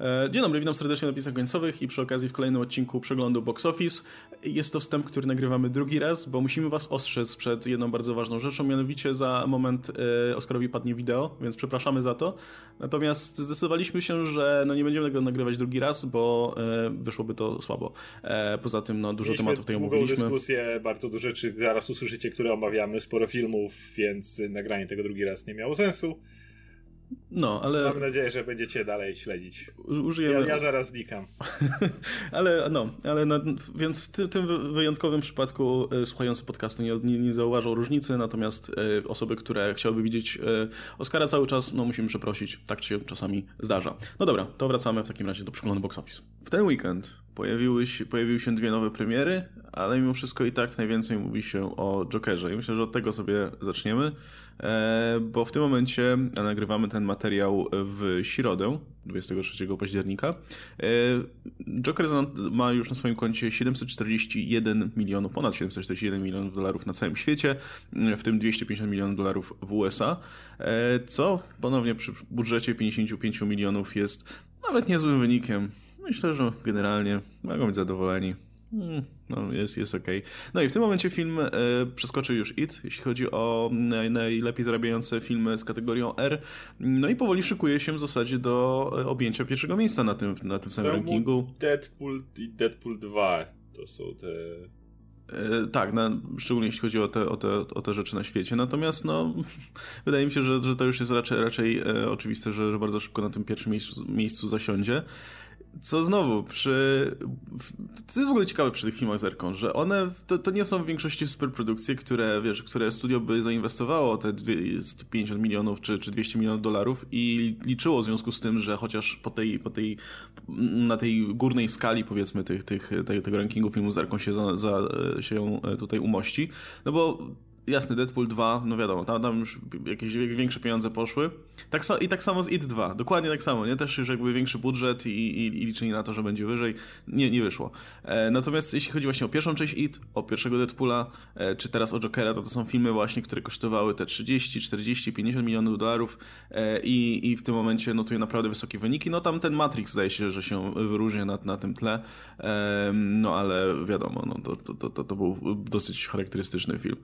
E, dzień dobry, witam serdecznie na napisach końcowych i przy okazji w kolejnym odcinku przeglądu Box Office. Jest to wstęp, który nagrywamy drugi raz, bo musimy was ostrzec przed jedną bardzo ważną rzeczą, mianowicie za moment e, Oscarowi padnie wideo, więc przepraszamy za to. Natomiast zdecydowaliśmy się, że no nie będziemy tego nagrywać drugi raz, bo e, wyszłoby to słabo. Poza tym no, dużo Mieliśmy tematów tutaj omówiliśmy. dyskusję, bardzo dużo rzeczy zaraz usłyszycie, które omawiamy, sporo filmów, więc nagranie tego drugi raz nie miało sensu. No, ale... Mam nadzieję, że będziecie dalej śledzić. Użyjemy... Ja, ja zaraz znikam. ale no, ale na, więc w ty, tym wyjątkowym przypadku e, słuchający podcastu nie, nie, nie zauważą różnicy, natomiast e, osoby, które chciałyby widzieć e, Oscara cały czas, no musimy przeprosić, tak się czasami zdarza. No dobra, to wracamy w takim razie do przeglądu box office. W ten weekend pojawiły się, pojawiły się dwie nowe premiery, ale mimo wszystko i tak najwięcej mówi się o Jokerze i myślę, że od tego sobie zaczniemy, bo w tym momencie nagrywamy ten materiał w środę, 23 października. E, Joker ma już na swoim koncie 741 milionów, ponad 741 milionów dolarów na całym świecie, w tym 250 milionów dolarów w USA, e, co ponownie przy budżecie 55 milionów jest nawet niezłym wynikiem. Myślę, że generalnie mogą być zadowoleni. Hmm, no, jest, jest okej. Okay. No i w tym momencie film e, przeskoczył już IT, jeśli chodzi o naj, najlepiej zarabiające filmy z kategorią R. No i powoli szykuje się w zasadzie do e, objęcia pierwszego miejsca na tym, na tym samym rankingu. Deadpool i Deadpool 2 to są te E, tak, na, szczególnie jeśli chodzi o te, o, te, o te rzeczy na świecie. Natomiast no, wydaje mi się, że, że to już jest raczej, raczej e, oczywiste, że, że bardzo szybko na tym pierwszym miejscu, miejscu zasiądzie. Co znowu, przy. To jest w ogóle ciekawe przy tych filmach z Erką, że one to, to nie są w większości superprodukcje, które, wiesz, które studio by zainwestowało te 150 milionów czy, czy 200 milionów dolarów i liczyło w związku z tym, że chociaż po tej, po tej, na tej górnej skali, powiedzmy, tych, tych, tego rankingu filmu z Erką się, za, za, się tutaj umości. No bo jasny, Deadpool 2, no wiadomo, tam, tam już jakieś większe pieniądze poszły. Tak I tak samo z IT 2, dokładnie tak samo, nie? Też już jakby większy budżet i, i, i liczenie na to, że będzie wyżej, nie, nie wyszło. E, natomiast jeśli chodzi właśnie o pierwszą część IT, o pierwszego Deadpoola, e, czy teraz o Jokera, to to są filmy właśnie, które kosztowały te 30, 40, 50 milionów dolarów e, i, i w tym momencie notuje naprawdę wysokie wyniki. No tam ten Matrix zdaje się, że się wyróżnia na, na tym tle, e, no ale wiadomo, no, to, to, to, to był dosyć charakterystyczny film.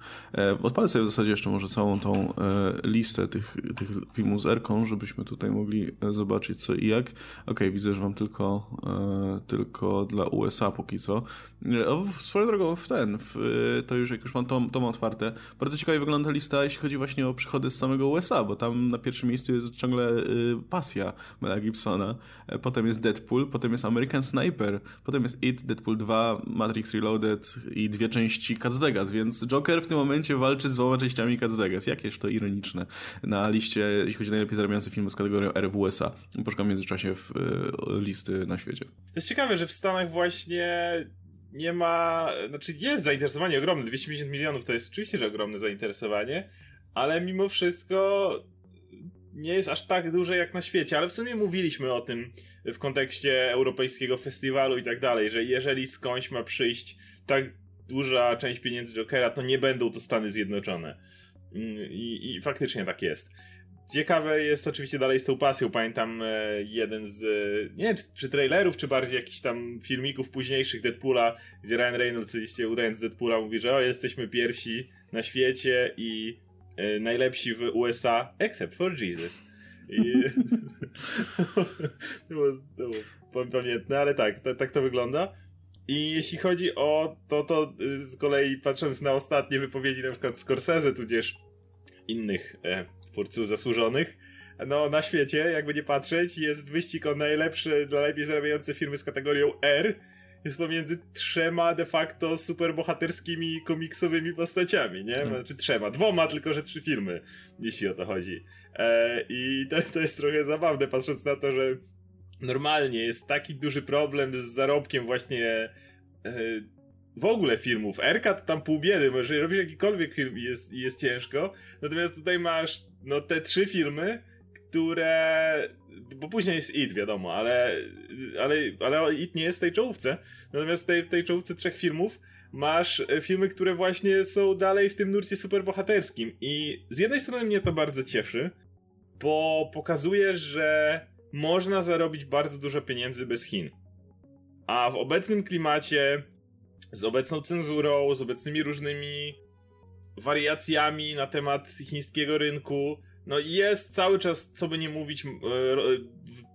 Odpalę sobie w zasadzie jeszcze może całą tą e, listę tych, tych filmów z Erką, żebyśmy tutaj mogli e, zobaczyć co i jak. Ok, widzę, że mam tylko, e, tylko dla USA póki co. O, swoją drogą w ten, w, to już jak już mam tom otwarte, bardzo ciekawie wygląda lista, jeśli chodzi właśnie o przychody z samego USA, bo tam na pierwszym miejscu jest ciągle Pasja Mela Gibsona, potem jest Deadpool, potem jest American Sniper, potem jest It, Deadpool 2, Matrix Reloaded i dwie części Cats Vegas, więc Joker w tym momencie walczy z dwoma częściami Cats Vegas. Jakież to ironiczne. Na liście, jeśli chodzi o najlepiej zarabiające filmy z kategorią R w USA. Poszukam w międzyczasie w y, listy na świecie. To jest ciekawe, że w Stanach właśnie nie ma, znaczy jest zainteresowanie ogromne, 250 milionów to jest oczywiście, że ogromne zainteresowanie, ale mimo wszystko nie jest aż tak duże jak na świecie, ale w sumie mówiliśmy o tym w kontekście europejskiego festiwalu i tak dalej, że jeżeli skądś ma przyjść tak duża część pieniędzy Jokera, to nie będą to Stany Zjednoczone. Mm, I, i faktycznie tak jest. Ciekawe jest oczywiście dalej z tą pasją. Pamiętam e, jeden z, e, nie wiem, czy, czy trailerów, czy bardziej jakichś tam filmików późniejszych Deadpoola, gdzie Ryan Reynolds oczywiście udając Deadpoola mówi, że o, jesteśmy pierwsi na świecie i e, najlepsi w USA, except for Jesus. I to było, to było pamiętne, ale tak, tak to wygląda. I jeśli chodzi o to, to y, z kolei patrząc na ostatnie wypowiedzi na przykład Scorsese, tudzież innych e, twórców zasłużonych, no na świecie, jakby nie patrzeć, jest wyścig o najlepsze, dla najlepiej zarabiające firmy z kategorią R, jest pomiędzy trzema de facto superbohaterskimi komiksowymi postaciami, nie? Hmm. Znaczy trzema, dwoma, tylko że trzy firmy, jeśli o to chodzi. E, I to, to jest trochę zabawne, patrząc na to, że normalnie jest taki duży problem z zarobkiem właśnie e, w ogóle filmów. Erka to tam pół biedy, może robisz jakikolwiek film jest, jest ciężko. Natomiast tutaj masz no te trzy filmy, które. Bo później jest It, wiadomo, ale, ale, ale It nie jest w tej czołówce. Natomiast w tej, tej czołówce trzech filmów masz filmy, które właśnie są dalej w tym nurcie superbohaterskim. I z jednej strony mnie to bardzo cieszy, bo pokazuje, że można zarobić bardzo dużo pieniędzy bez Chin. A w obecnym klimacie, z obecną cenzurą, z obecnymi różnymi wariacjami na temat chińskiego rynku, no jest cały czas, co by nie mówić,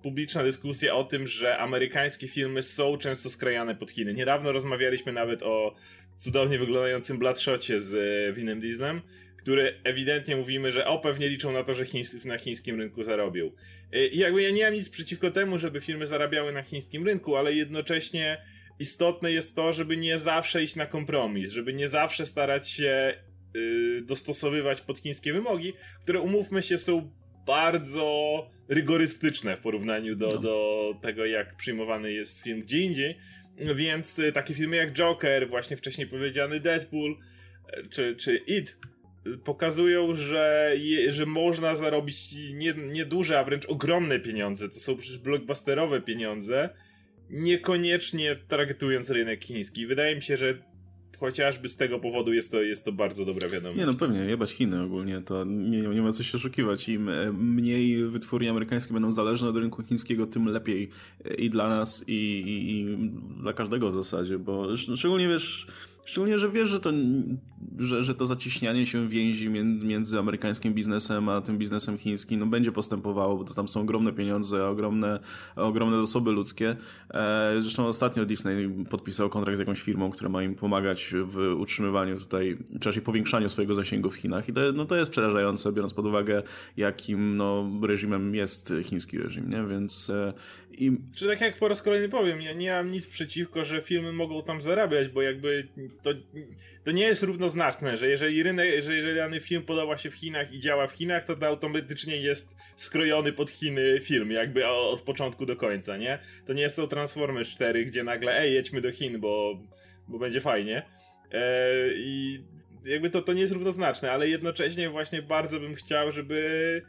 publiczna dyskusja o tym, że amerykańskie filmy są często skrajane pod Chiny. Niedawno rozmawialiśmy nawet o cudownie wyglądającym Bloodshocie z e, Winem Dieslem, który ewidentnie mówimy, że o pewnie liczą na to, że chińs na chińskim rynku zarobią. E, I jakby ja nie mam nic przeciwko temu, żeby filmy zarabiały na chińskim rynku, ale jednocześnie istotne jest to, żeby nie zawsze iść na kompromis, żeby nie zawsze starać się yy, dostosowywać pod chińskie wymogi, które umówmy się są bardzo rygorystyczne w porównaniu do, no. do tego, jak przyjmowany jest film gdzie indziej. Więc y, takie filmy jak Joker, właśnie wcześniej powiedziany Deadpool, y, czy, czy It, y, pokazują, że, je, że można zarobić nie, nie a wręcz ogromne pieniądze. To są przecież blockbusterowe pieniądze, niekoniecznie targetując rynek chiński. Wydaje mi się, że chociażby z tego powodu jest to, jest to bardzo dobra wiadomość. Nie no pewnie, jebać Chiny ogólnie, to nie, nie ma co się oszukiwać. Im e, mniej wytwórnie amerykańskie będą zależne od rynku chińskiego, tym lepiej i dla nas i, i, i dla każdego w zasadzie, bo szczególnie wiesz Szczególnie, że wiesz, że to, że, że to zaciśnianie się więzi między amerykańskim biznesem a tym biznesem chińskim no, będzie postępowało, bo to tam są ogromne pieniądze, ogromne, ogromne zasoby ludzkie. E, zresztą ostatnio Disney podpisał kontrakt z jakąś firmą, która ma im pomagać w utrzymywaniu tutaj, czy raczej powiększaniu swojego zasięgu w Chinach. I to, no, to jest przerażające, biorąc pod uwagę, jakim no, reżimem jest chiński reżim, nie? Więc e, i... Czy tak jak po raz kolejny powiem, ja nie mam nic przeciwko, że filmy mogą tam zarabiać, bo jakby to, to nie jest równoznaczne, że jeżeli rynek, że jeżeli dany film podoba się w Chinach i działa w Chinach, to, to automatycznie jest skrojony pod Chiny film, jakby od początku do końca, nie? To nie są Transformers 4, gdzie nagle ej, jedźmy do Chin, bo, bo będzie fajnie. Eee, I jakby to, to nie jest równoznaczne, ale jednocześnie właśnie bardzo bym chciał, żeby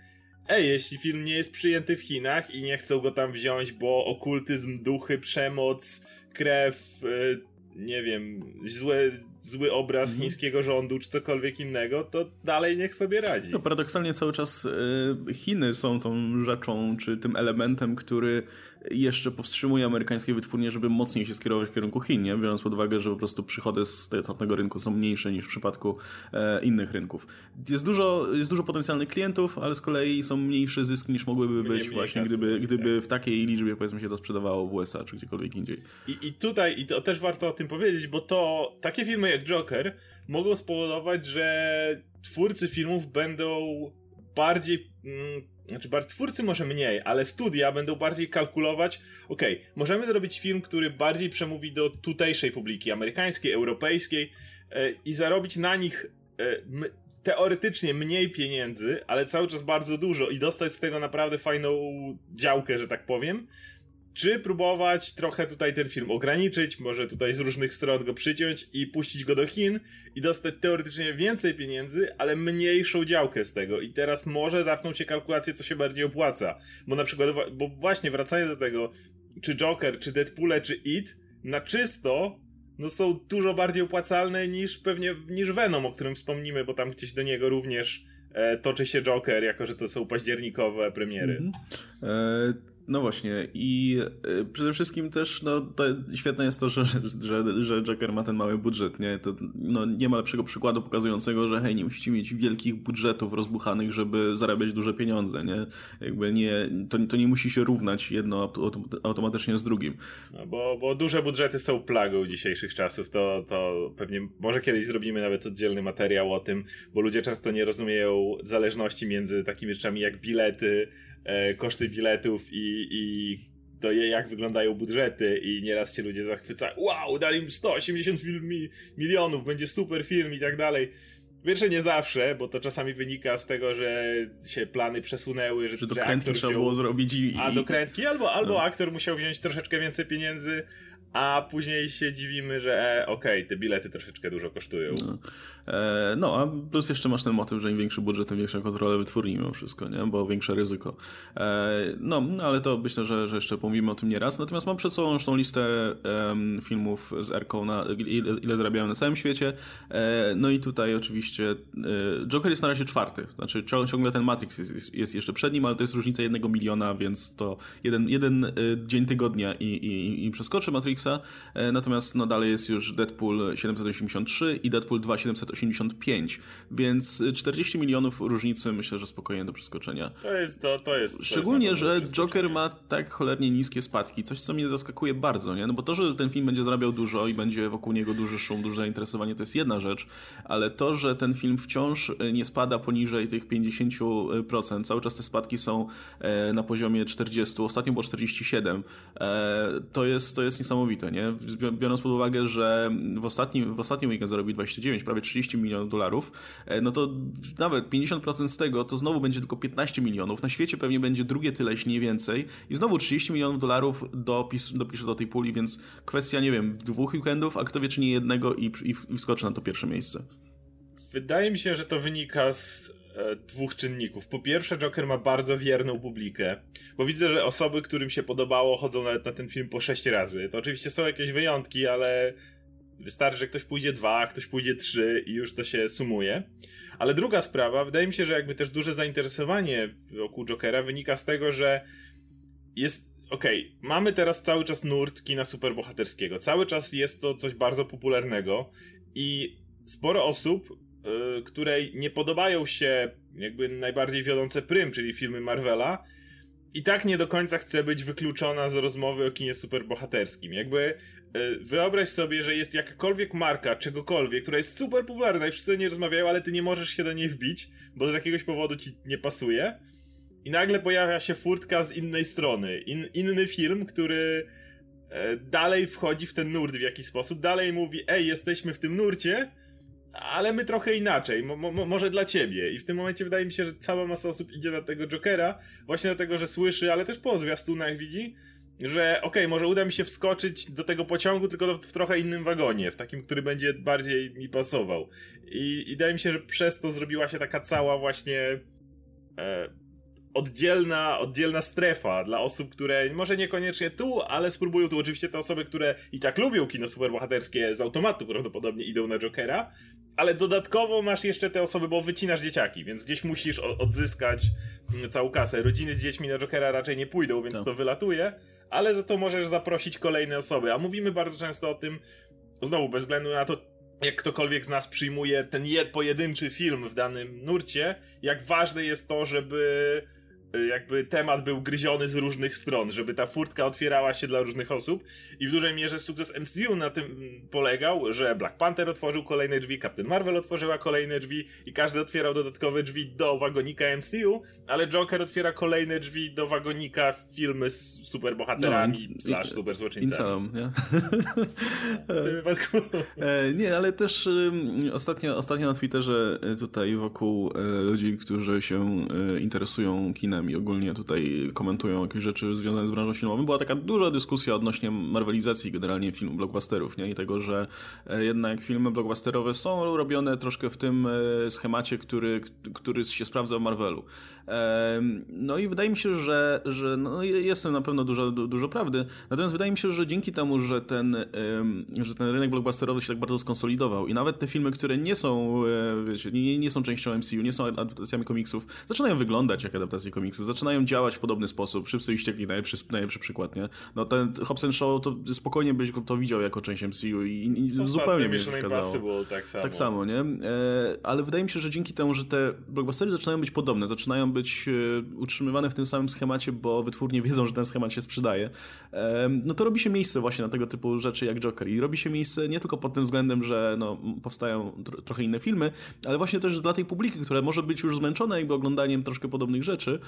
ej, jeśli film nie jest przyjęty w Chinach i nie chcą go tam wziąć, bo okultyzm, duchy, przemoc, krew, y, nie wiem, złe, zły obraz mhm. chińskiego rządu czy cokolwiek innego, to dalej niech sobie radzi. No paradoksalnie cały czas y, Chiny są tą rzeczą, czy tym elementem, który jeszcze powstrzymuje amerykańskie wytwórnie, żeby mocniej się skierować w kierunku Chin, nie? biorąc pod uwagę, że po prostu przychody z tego rynku są mniejsze niż w przypadku e, innych rynków. Jest dużo, jest dużo potencjalnych klientów, ale z kolei są mniejsze zyski niż mogłyby być mniej, właśnie, mniej gdyby, gdyby tak. w takiej liczbie powiedzmy się to sprzedawało w USA czy gdziekolwiek indziej. I, I tutaj, i to też warto o tym powiedzieć, bo to takie jak Joker mogą spowodować, że twórcy filmów będą bardziej mm, znaczy, twórcy może mniej, ale studia będą bardziej kalkulować. Okay, możemy zrobić film, który bardziej przemówi do tutejszej publiki, amerykańskiej, europejskiej e, i zarobić na nich e, teoretycznie mniej pieniędzy, ale cały czas bardzo dużo i dostać z tego naprawdę fajną działkę, że tak powiem czy próbować trochę tutaj ten film ograniczyć, może tutaj z różnych stron go przyciąć i puścić go do Chin i dostać teoretycznie więcej pieniędzy, ale mniejszą działkę z tego. I teraz może zapną się kalkulacje, co się bardziej opłaca. Bo na przykład, bo właśnie wracając do tego, czy Joker, czy Deadpoole, czy It, na czysto no są dużo bardziej opłacalne niż pewnie niż Venom, o którym wspomnimy, bo tam gdzieś do niego również e, toczy się Joker, jako że to są październikowe premiery. Mm -hmm. e no właśnie i y, przede wszystkim też no, to świetne jest to, że, że, że Joker ma ten mały budżet, nie? To, no, nie ma lepszego przykładu pokazującego, że hej, nie musicie mieć wielkich budżetów rozbuchanych, żeby zarabiać duże pieniądze, nie? Jakby nie, to, to nie musi się równać jedno automatycznie z drugim. No, bo, bo duże budżety są plagą dzisiejszych czasów, to, to pewnie może kiedyś zrobimy nawet oddzielny materiał o tym, bo ludzie często nie rozumieją zależności między takimi rzeczami jak bilety, e, koszty biletów i, i to jak wyglądają budżety i nieraz się ludzie zachwycają. Wow, dali im 180 mi milionów, będzie super film i tak dalej. Pierwsze nie zawsze, bo to czasami wynika z tego, że się plany przesunęły, że, że do krętki trzeba wziął... było zrobić i, A do krętki, albo, albo no. aktor musiał wziąć troszeczkę więcej pieniędzy, a później się dziwimy, że e, okej, okay, te bilety troszeczkę dużo kosztują. No. E, no, a plus jeszcze masz ten motyw, że im większy budżet, tym większa kontrola wytwórni mimo wszystko, nie? Bo większe ryzyko. E, no, ale to myślę, że, że jeszcze pomówimy o tym nieraz. Natomiast mam przed sobą już tą listę filmów z Erką, na, ile, ile zarabiają na całym świecie. E, no i tutaj oczywiście e, Joker jest na razie czwarty. Znaczy ciągle ten Matrix jest, jest, jeszcze przed nim, ale to jest różnica jednego miliona, więc to jeden, jeden e, dzień tygodnia i, i, i przeskoczy Matrixa. Natomiast no dalej jest już Deadpool 783 i Deadpool 2 785, więc 40 milionów różnicy myślę, że spokojnie do przeskoczenia. To jest to, to jest. Szczególnie, to jest że Joker ma tak cholernie niskie spadki, coś co mnie zaskakuje bardzo, nie? No bo to, że ten film będzie zarabiał dużo i będzie wokół niego duży szum, duże zainteresowanie, to jest jedna rzecz, ale to, że ten film wciąż nie spada poniżej tych 50%, cały czas te spadki są e, na poziomie 40, ostatnio było 47, e, to jest, to jest niesamowite, nie? Biorąc pod uwagę, że w ostatnim, w ostatnim weekend zarobił 29, prawie 30 milionów dolarów, e, no to nawet 50% z tego to znowu będzie tylko 15 milionów. Na świecie pewnie będzie drugie tyle, jeśli nie więcej. I znowu 30 milionów dolarów dopis, dopiszę do tej puli, więc kwestia, nie wiem, dwóch weekendów, a kto wie, czy nie jednego i, i, wskoczy na to pierwsze miejsce. Wydaje mi się, że to wynika z dwóch czynników. Po pierwsze, Joker ma bardzo wierną publikę, bo widzę, że osoby, którym się podobało, chodzą nawet na ten film po sześć razy. To oczywiście są jakieś wyjątki, ale wystarczy, że ktoś pójdzie dwa, ktoś pójdzie trzy i już to się sumuje. Ale druga sprawa, wydaje mi się, że jakby też duże zainteresowanie wokół Jokera wynika z tego, że jest okej, okay, mamy teraz cały czas nurt kina superbohaterskiego. Cały czas jest to coś bardzo popularnego i sporo osób, yy, której nie podobają się jakby najbardziej wiodące prym, czyli filmy Marvela, i tak nie do końca chce być wykluczona z rozmowy o kinie superbohaterskim. Jakby yy, wyobraź sobie, że jest jakakolwiek marka, czegokolwiek, która jest super popularna i wszyscy nie rozmawiają, ale ty nie możesz się do niej wbić, bo z jakiegoś powodu ci nie pasuje i nagle pojawia się furtka z innej strony. In, inny film, który e, dalej wchodzi w ten nurt w jakiś sposób, dalej mówi, ej, jesteśmy w tym nurcie, ale my trochę inaczej, mo, mo, może dla ciebie. I w tym momencie wydaje mi się, że cała masa osób idzie na tego Jokera, właśnie dlatego, że słyszy, ale też po zwiastunach widzi, że okej, okay, może uda mi się wskoczyć do tego pociągu, tylko w trochę innym wagonie, w takim, który będzie bardziej mi pasował. I, i wydaje mi się, że przez to zrobiła się taka cała właśnie e, oddzielna, oddzielna strefa dla osób, które może niekoniecznie tu, ale spróbują tu. Oczywiście te osoby, które i tak lubią kino superbohaterskie z automatu prawdopodobnie idą na Jokera, ale dodatkowo masz jeszcze te osoby, bo wycinasz dzieciaki, więc gdzieś musisz odzyskać mm, całą kasę. Rodziny z dziećmi na Jokera raczej nie pójdą, więc no. to wylatuje, ale za to możesz zaprosić kolejne osoby. A mówimy bardzo często o tym, znowu bez względu na to, jak ktokolwiek z nas przyjmuje ten jed, pojedynczy film w danym nurcie, jak ważne jest to, żeby jakby temat był gryziony z różnych stron, żeby ta furtka otwierała się dla różnych osób i w dużej mierze sukces MCU na tym polegał, że Black Panther otworzył kolejne drzwi, Captain Marvel otworzyła kolejne drzwi i każdy otwierał dodatkowe drzwi do wagonika MCU, ale Joker otwiera kolejne drzwi do wagonika filmy z superbohaterami no, slash super złoczyńcami. nie? e, nie, ale też y, ostatnio, ostatnio na Twitterze y, tutaj wokół y, ludzi, którzy się y, interesują kinem i ogólnie tutaj komentują jakieś rzeczy związane z branżą filmową. Była taka duża dyskusja odnośnie marvelizacji generalnie filmu blockbusterów, nie? I tego, że e, jednak filmy blockbusterowe są robione troszkę w tym e, schemacie, który, który się sprawdza w Marvelu. No i wydaje mi się, że, że no jest na pewno dużo, dużo prawdy. Natomiast wydaje mi się, że dzięki temu, że ten, że ten rynek blockbusterowy się tak bardzo skonsolidował i nawet te filmy, które nie są, e, wiecie, nie, nie są częścią MCU, nie są adaptacjami komiksów, zaczynają wyglądać jak adaptacje komiksów komiksy zaczynają działać w podobny sposób. Szybcy i ściekli najlepszy, najlepszy przykład, nie? No ten Hobson Show to spokojnie byś to widział jako część MCU i, i zupełnie mi nie przeszkadzało. Tak samo. Tak samo, nie? E, ale wydaje mi się, że dzięki temu, że te blockbustery zaczynają być podobne, zaczynają być e, utrzymywane w tym samym schemacie, bo wytwórnie wiedzą, że ten schemat się sprzedaje, e, no to robi się miejsce właśnie na tego typu rzeczy jak Joker i robi się miejsce nie tylko pod tym względem, że no, powstają tro trochę inne filmy, ale właśnie też dla tej publiki, która może być już zmęczona jakby oglądaniem troszkę podobnych rzeczy,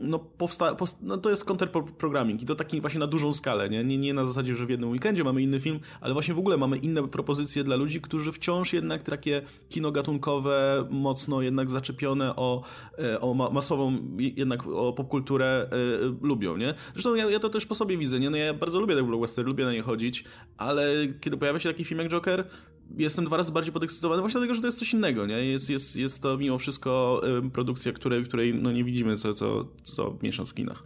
no, powsta, no to jest counterprogramming i to taki właśnie na dużą skalę, nie? nie? Nie na zasadzie, że w jednym weekendzie mamy inny film, ale właśnie w ogóle mamy inne propozycje dla ludzi, którzy wciąż jednak takie kino gatunkowe, mocno jednak zaczepione o, e, o masową, jednak o popkulturę y, lubią, nie? Zresztą ja, ja, to też po sobie widzę, nie? No ja bardzo lubię te blockbustery, lubię na nie chodzić, ale kiedy pojawia się taki film jak Joker, jestem dwa razy bardziej podekscytowany właśnie dlatego, że to jest coś innego, nie? Jest, jest, jest to mimo wszystko produkcja, której, której no nie widzimy co, co, co miesiąc w kinach.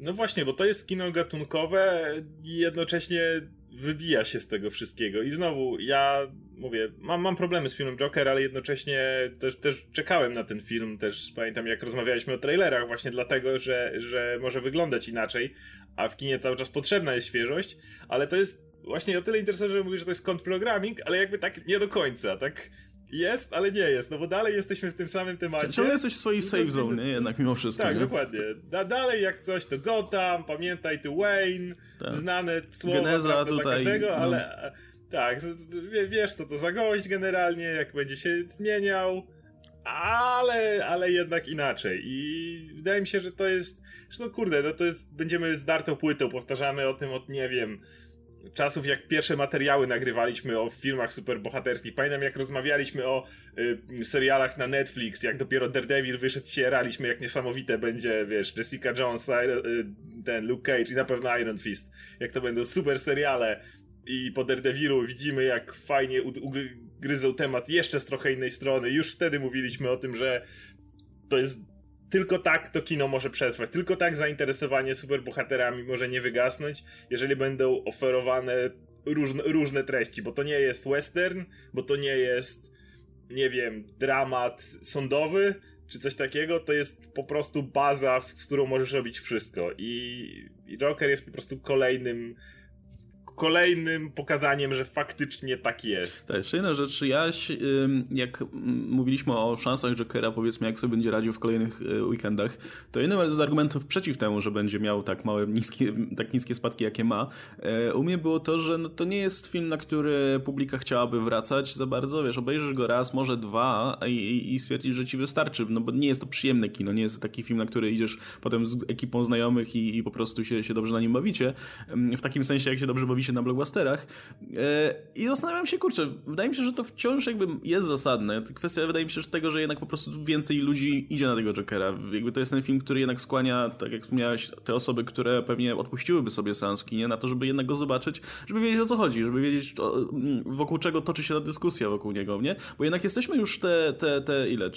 No właśnie, bo to jest kino gatunkowe i jednocześnie wybija się z tego wszystkiego. I znowu, ja mówię, mam, mam problemy z filmem Joker, ale jednocześnie też, też czekałem na ten film. Też pamiętam, jak rozmawialiśmy o trailerach, właśnie dlatego, że, że może wyglądać inaczej, a w kinie cały czas potrzebna jest świeżość, ale to jest właśnie o tyle interesujące, że mówię, że to jest kontrprogramming, ale jakby tak nie do końca, tak jest, ale nie jest, no bo dalej jesteśmy w tym samym temacie. Ciągle jesteś w swojej safe zone, nie? Jednak mimo wszystko. Tak, nie? dokładnie. Da, dalej jak coś to Gotham, pamiętaj tu Wayne, tak. znane słowa Geneza tutaj, dla każdego, no. ale tak, wiesz co to za gość generalnie, jak będzie się zmieniał, ale, ale jednak inaczej. I wydaje mi się, że to jest, że no kurde, no to jest, będziemy zdartą płytą, powtarzamy o tym od, nie wiem, czasów, jak pierwsze materiały nagrywaliśmy o filmach superbohaterskich. Pamiętam, jak rozmawialiśmy o y, serialach na Netflix, jak dopiero Daredevil wyszedł się raliśmy, jak niesamowite będzie, wiesz, Jessica Jones, y, ten Luke Cage i na pewno Iron Fist. Jak to będą super seriale. I po Daredevilu widzimy, jak fajnie ugryzą temat jeszcze z trochę innej strony. Już wtedy mówiliśmy o tym, że to jest tylko tak to kino może przetrwać, tylko tak zainteresowanie superbohaterami może nie wygasnąć, jeżeli będą oferowane różne, różne treści, bo to nie jest western, bo to nie jest, nie wiem, dramat sądowy, czy coś takiego, to jest po prostu baza, z którą możesz robić wszystko. I, i Joker jest po prostu kolejnym kolejnym pokazaniem, że faktycznie tak jest. Tak, jeszcze jedna rzecz, ja jak mówiliśmy o szansach Jokera, powiedzmy jak sobie będzie radził w kolejnych y, weekendach, to jednym z argumentów przeciw temu, że będzie miał tak małe, niskie, tak niskie spadki jakie ma, e, u mnie było to, że no to nie jest film, na który publika chciałaby wracać za bardzo, wiesz, obejrzysz go raz, może dwa i, i stwierdzisz, że ci wystarczy, no bo nie jest to przyjemne kino, nie jest to taki film, na który idziesz potem z ekipą znajomych i, i po prostu się, się dobrze na nim bawicie, w takim sensie jak się dobrze bawicie na blockbusterach. E, I zastanawiam się, kurczę, wydaje mi się, że to wciąż jakby jest zasadne. Kwestia wydaje mi się że tego, że jednak po prostu więcej ludzi idzie na tego Jokera. Jakby to jest ten film, który jednak skłania, tak jak wspomniałeś, te osoby, które pewnie odpuściłyby sobie seans kinie na to, żeby jednak go zobaczyć, żeby wiedzieć o co chodzi, żeby wiedzieć wokół czego toczy się ta dyskusja wokół niego, nie? Bo jednak jesteśmy już te, te, te ile,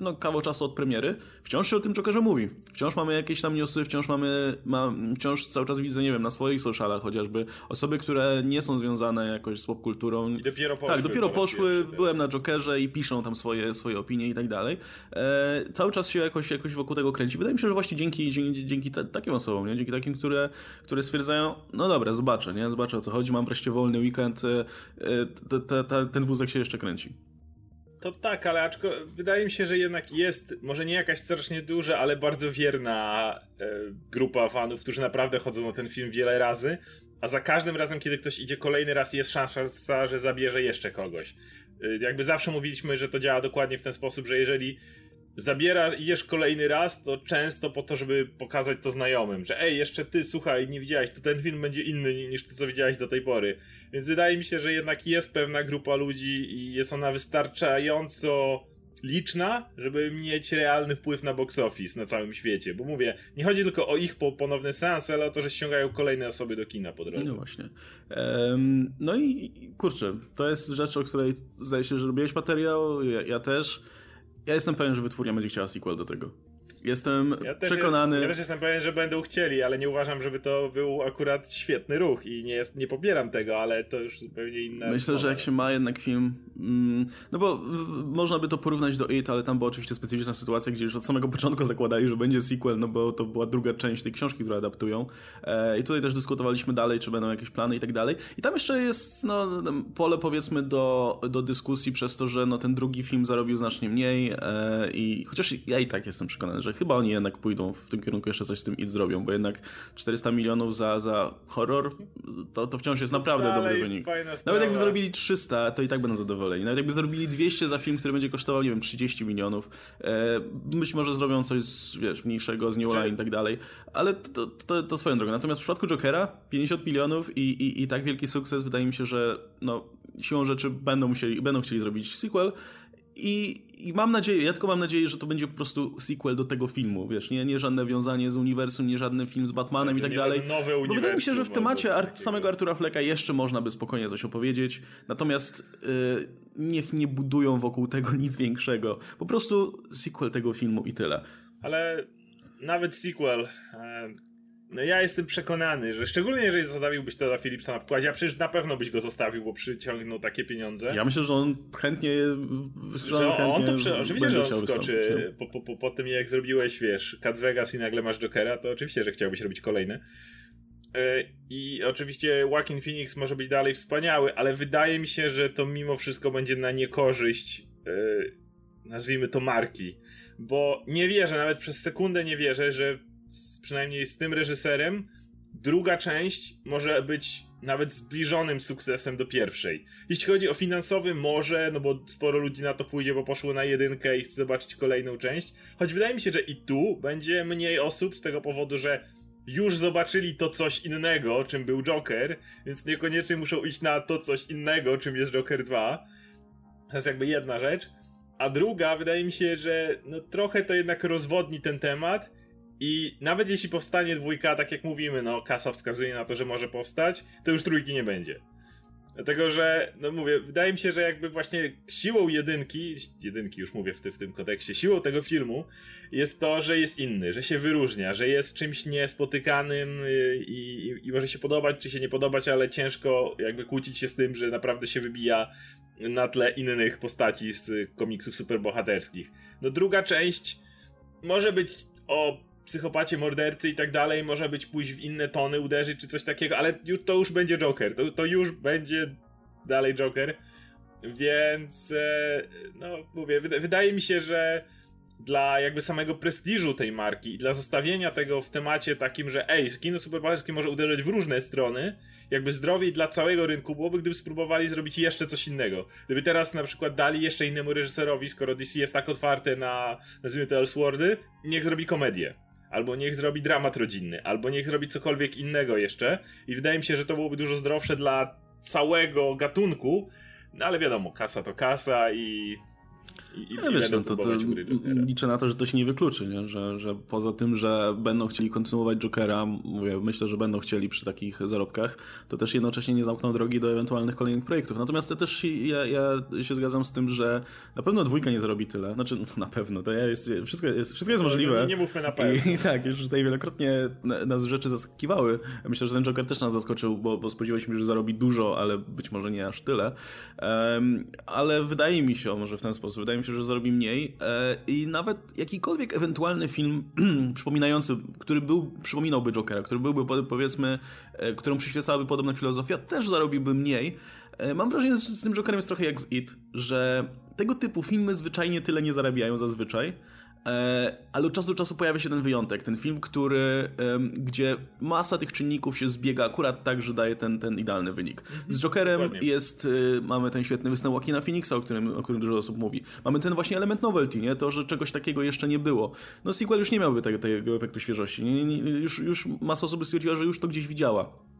no kawał czasu od premiery, wciąż się o tym Jokerze mówi. Wciąż mamy jakieś tam newsy, wciąż mamy, ma, wciąż cały czas widzę, nie wiem, na swoich socialach chociażby osoby, które nie są związane jakoś z popkulturą. I dopiero poszły. Tak, dopiero poszły, byłem na Jokerze i piszą tam swoje, swoje opinie i tak dalej. E, cały czas się jakoś, jakoś wokół tego kręci. Wydaje mi się, że właśnie dzięki, dzięki, dzięki takim osobom, nie? dzięki takim, które, które stwierdzają, no dobra, zobaczę, nie? zobaczę o co chodzi, mam wreszcie wolny weekend, e, e, ten wózek się jeszcze kręci. To tak, ale aczko, wydaje mi się, że jednak jest, może nie jakaś strasznie duża, ale bardzo wierna e, grupa fanów, którzy naprawdę chodzą na ten film wiele razy, a za każdym razem, kiedy ktoś idzie kolejny raz, jest szansa, że zabierze jeszcze kogoś. Y, jakby zawsze mówiliśmy, że to działa dokładnie w ten sposób, że jeżeli zabiera, idziesz kolejny raz, to często po to, żeby pokazać to znajomym, że ej, jeszcze ty, słuchaj, nie widziałeś, to ten film będzie inny niż to, co widziałeś do tej pory. Więc wydaje mi się, że jednak jest pewna grupa ludzi i jest ona wystarczająco liczna, żeby mieć realny wpływ na box office na całym świecie. Bo mówię, nie chodzi tylko o ich ponowny sens, ale o to, że ściągają kolejne osoby do kina po drodze. No właśnie. Um, no i kurczę, to jest rzecz, o której zdaje się, że robiłeś materiał, ja, ja też. Ja jestem pewien, że wytwórnia będzie chciała sequel do tego. Jestem ja przekonany. ja też jestem pewien, że będą chcieli, ale nie uważam, żeby to był akurat świetny ruch i nie, jest, nie pobieram tego, ale to już zupełnie inne. Myślę, że jak się ma jednak film. Mm, no bo w, można by to porównać do It, ale tam była oczywiście specyficzna sytuacja, gdzie już od samego początku zakładali, że będzie sequel, no bo to była druga część tej książki, którą adaptują. E, I tutaj też dyskutowaliśmy dalej, czy będą jakieś plany i tak dalej. I tam jeszcze jest no, pole powiedzmy do, do dyskusji przez to, że no, ten drugi film zarobił znacznie mniej e, i chociaż ja i tak jestem przekonany, że chyba oni jednak pójdą w tym kierunku, jeszcze coś z tym i zrobią, bo jednak 400 milionów za, za horror to, to wciąż jest naprawdę dobry wynik. Nawet jakby zrobili 300, to i tak będą zadowoleni. Nawet jakby zrobili 200 za film, który będzie kosztował, nie wiem, 30 milionów, e, być może zrobią coś z, wiesz, mniejszego, z New Line i tak dalej, ale to, to, to swoją drogą. Natomiast w przypadku Jokera 50 milionów i, i, i tak wielki sukces, wydaje mi się, że no, siłą rzeczy będą musieli, będą chcieli zrobić sequel, i, I, mam nadzieję, ja tylko mam nadzieję, że to będzie po prostu sequel do tego filmu, wiesz, nie, nie żadne wiązanie z uniwersum, nie żadny film z Batmanem Jezu, i tak dalej. Nowe Bo wydaje mi się, że w temacie Ar samego Artura Flecka jeszcze można by spokojnie coś opowiedzieć, natomiast yy, niech nie budują wokół tego nic większego. Po prostu sequel tego filmu i tyle. Ale nawet sequel... E, no ja jestem przekonany, że szczególnie jeżeli zostawiłbyś to dla Philipsa na pokładzie, a przecież na pewno byś go zostawił, bo przyciągnął takie pieniądze. Ja myślę, że on chętnie że on, on to przy, Oczywiście, że on skoczy po, po, po, po, tym jak zrobiłeś, wiesz, Cats Vegas i nagle masz Jokera, to oczywiście, że chciałbyś robić kolejne. E, I oczywiście Joaquin Phoenix może być dalej wspaniały, ale wydaje mi się, że to mimo wszystko będzie na niekorzyść, e, nazwijmy to marki. Bo nie wierzę, nawet przez sekundę nie wierzę, że z, przynajmniej z tym reżyserem, druga część może być nawet zbliżonym sukcesem do pierwszej. Jeśli chodzi o finansowy, może, no bo sporo ludzi na to pójdzie, bo poszło na jedynkę i chce zobaczyć kolejną część. Choć wydaje mi się, że i tu będzie mniej osób z tego powodu, że już zobaczyli to coś innego, czym był Joker, więc niekoniecznie muszą iść na to coś innego, czym jest Joker 2. To jest jakby jedna rzecz. A druga, wydaje mi się, że no trochę to jednak rozwodni ten temat i nawet jeśli powstanie dwójka, tak jak mówimy, no kasa wskazuje na to, że może powstać, to już trójki nie będzie. Dlatego, że, no mówię, wydaje mi się, że jakby właśnie siłą jedynki, jedynki już mówię w, ty, w tym kontekście, siłą tego filmu jest to, że jest inny, że się wyróżnia, że jest czymś niespotykanym y, i, i, i może się podobać, czy się nie podobać, ale ciężko jakby kłócić się z tym, że naprawdę się wybija na tle innych postaci z komiksów superbohaterskich. No druga część może być o psychopacie, mordercy i tak dalej, może być pójść w inne tony, uderzyć czy coś takiego, ale to już będzie Joker, to, to już będzie dalej Joker, więc e, no mówię, wydaje mi się, że dla jakby samego prestiżu tej marki i dla zostawienia tego w temacie takim, że ej, kino superbohaterskie może uderzać w różne strony, jakby zdrowiej dla całego rynku byłoby, gdyby spróbowali zrobić jeszcze coś innego. Gdyby teraz na przykład dali jeszcze innemu reżyserowi, skoro DC jest tak otwarte na, nazwijmy to Elseworldy, niech zrobi komedię albo niech zrobi dramat rodzinny, albo niech zrobi cokolwiek innego jeszcze. I wydaje mi się, że to byłoby dużo zdrowsze dla całego gatunku. No ale wiadomo, kasa to kasa i i, ja wiesz, no, to, to liczę na to, że to się nie wykluczy, nie? Że, że poza tym, że będą chcieli kontynuować Jokera, mówię, myślę, że będą chcieli przy takich zarobkach, to też jednocześnie nie zamkną drogi do ewentualnych kolejnych projektów. Natomiast ja też ja, ja się zgadzam z tym, że na pewno dwójka nie zarobi tyle. Znaczy, no, na pewno, to ja jest, wszystko, jest, wszystko jest możliwe. Nie, nie mówmy na pewno. I, i tak, już tutaj wielokrotnie nas rzeczy zaskakiwały. Myślę, że ten Joker też nas zaskoczył, bo, bo spodziewaliśmy się, że zarobi dużo, ale być może nie aż tyle. Um, ale wydaje mi się, może w ten sposób, wydaje mi się, że zarobi mniej e, i nawet jakikolwiek ewentualny film przypominający, który był, przypominałby Jokera, który byłby powiedzmy, e, którą przyświecałaby podobna filozofia, też zarobiłby mniej. E, mam wrażenie, że z tym Jokerem jest trochę jak z It, że tego typu filmy zwyczajnie tyle nie zarabiają zazwyczaj, ale od czasu do czasu pojawia się ten wyjątek, ten film, który, gdzie masa tych czynników się zbiega akurat tak, że daje ten, ten idealny wynik. Z Jokerem Dokładnie. jest, y, mamy ten świetny występ Joaquina Phoenixa, o którym, o którym dużo osób mówi. Mamy ten właśnie element novelty, nie? To, że czegoś takiego jeszcze nie było. No sequel już nie miałby tego, tego efektu świeżości. Nie, nie, już, już masa osób stwierdziła, że już to gdzieś widziała.